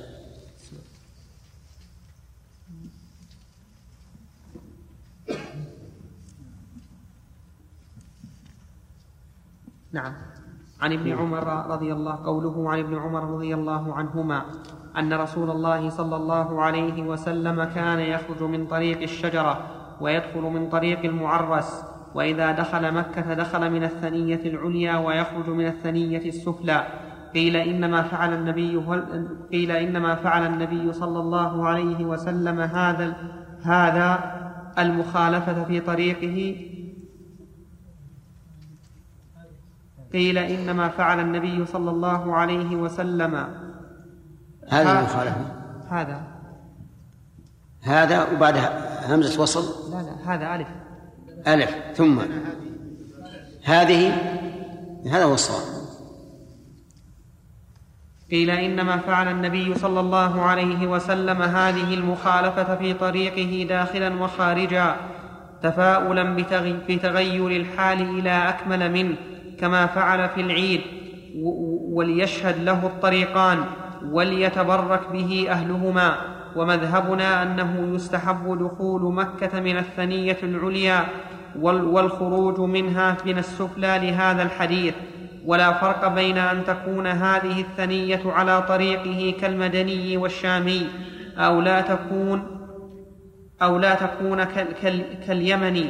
نعم. عن ابن عمر رضي الله قوله عن ابن عمر رضي الله عنهما أن رسول الله صلى الله عليه وسلم كان يخرج من طريق الشجرة ويدخل من طريق المعرس. وإذا دخل مكة دخل من الثنية العليا ويخرج من الثنية السفلى. قيل إنما فعل النبي قيل إنما فعل النبي صلى الله عليه وسلم هذا هذا المخالفة في طريقه. قيل إنما فعل النبي صلى الله عليه وسلم. هذه المخالفة؟ هذا. هذا وبعدها همزة وصل؟ لا لا هذا ألف. ألف ثم هذه هذا هو الصواب. قيل إنما فعل النبي صلى الله عليه وسلم هذه المخالفة في طريقه داخلا وخارجا تفاؤلا بتغير الحال إلى أكمل منه كما فعل في العيد وليشهد له الطريقان وليتبرك به أهلهما. ومذهبنا أنه يستحب دخول مكة من الثنية العليا والخروج منها من السفلى لهذا الحديث. ولا فرق بين أن تكون هذه الثنية على طريقه كالمدني والشامي أو لا تكون أو لا تكون كاليمني.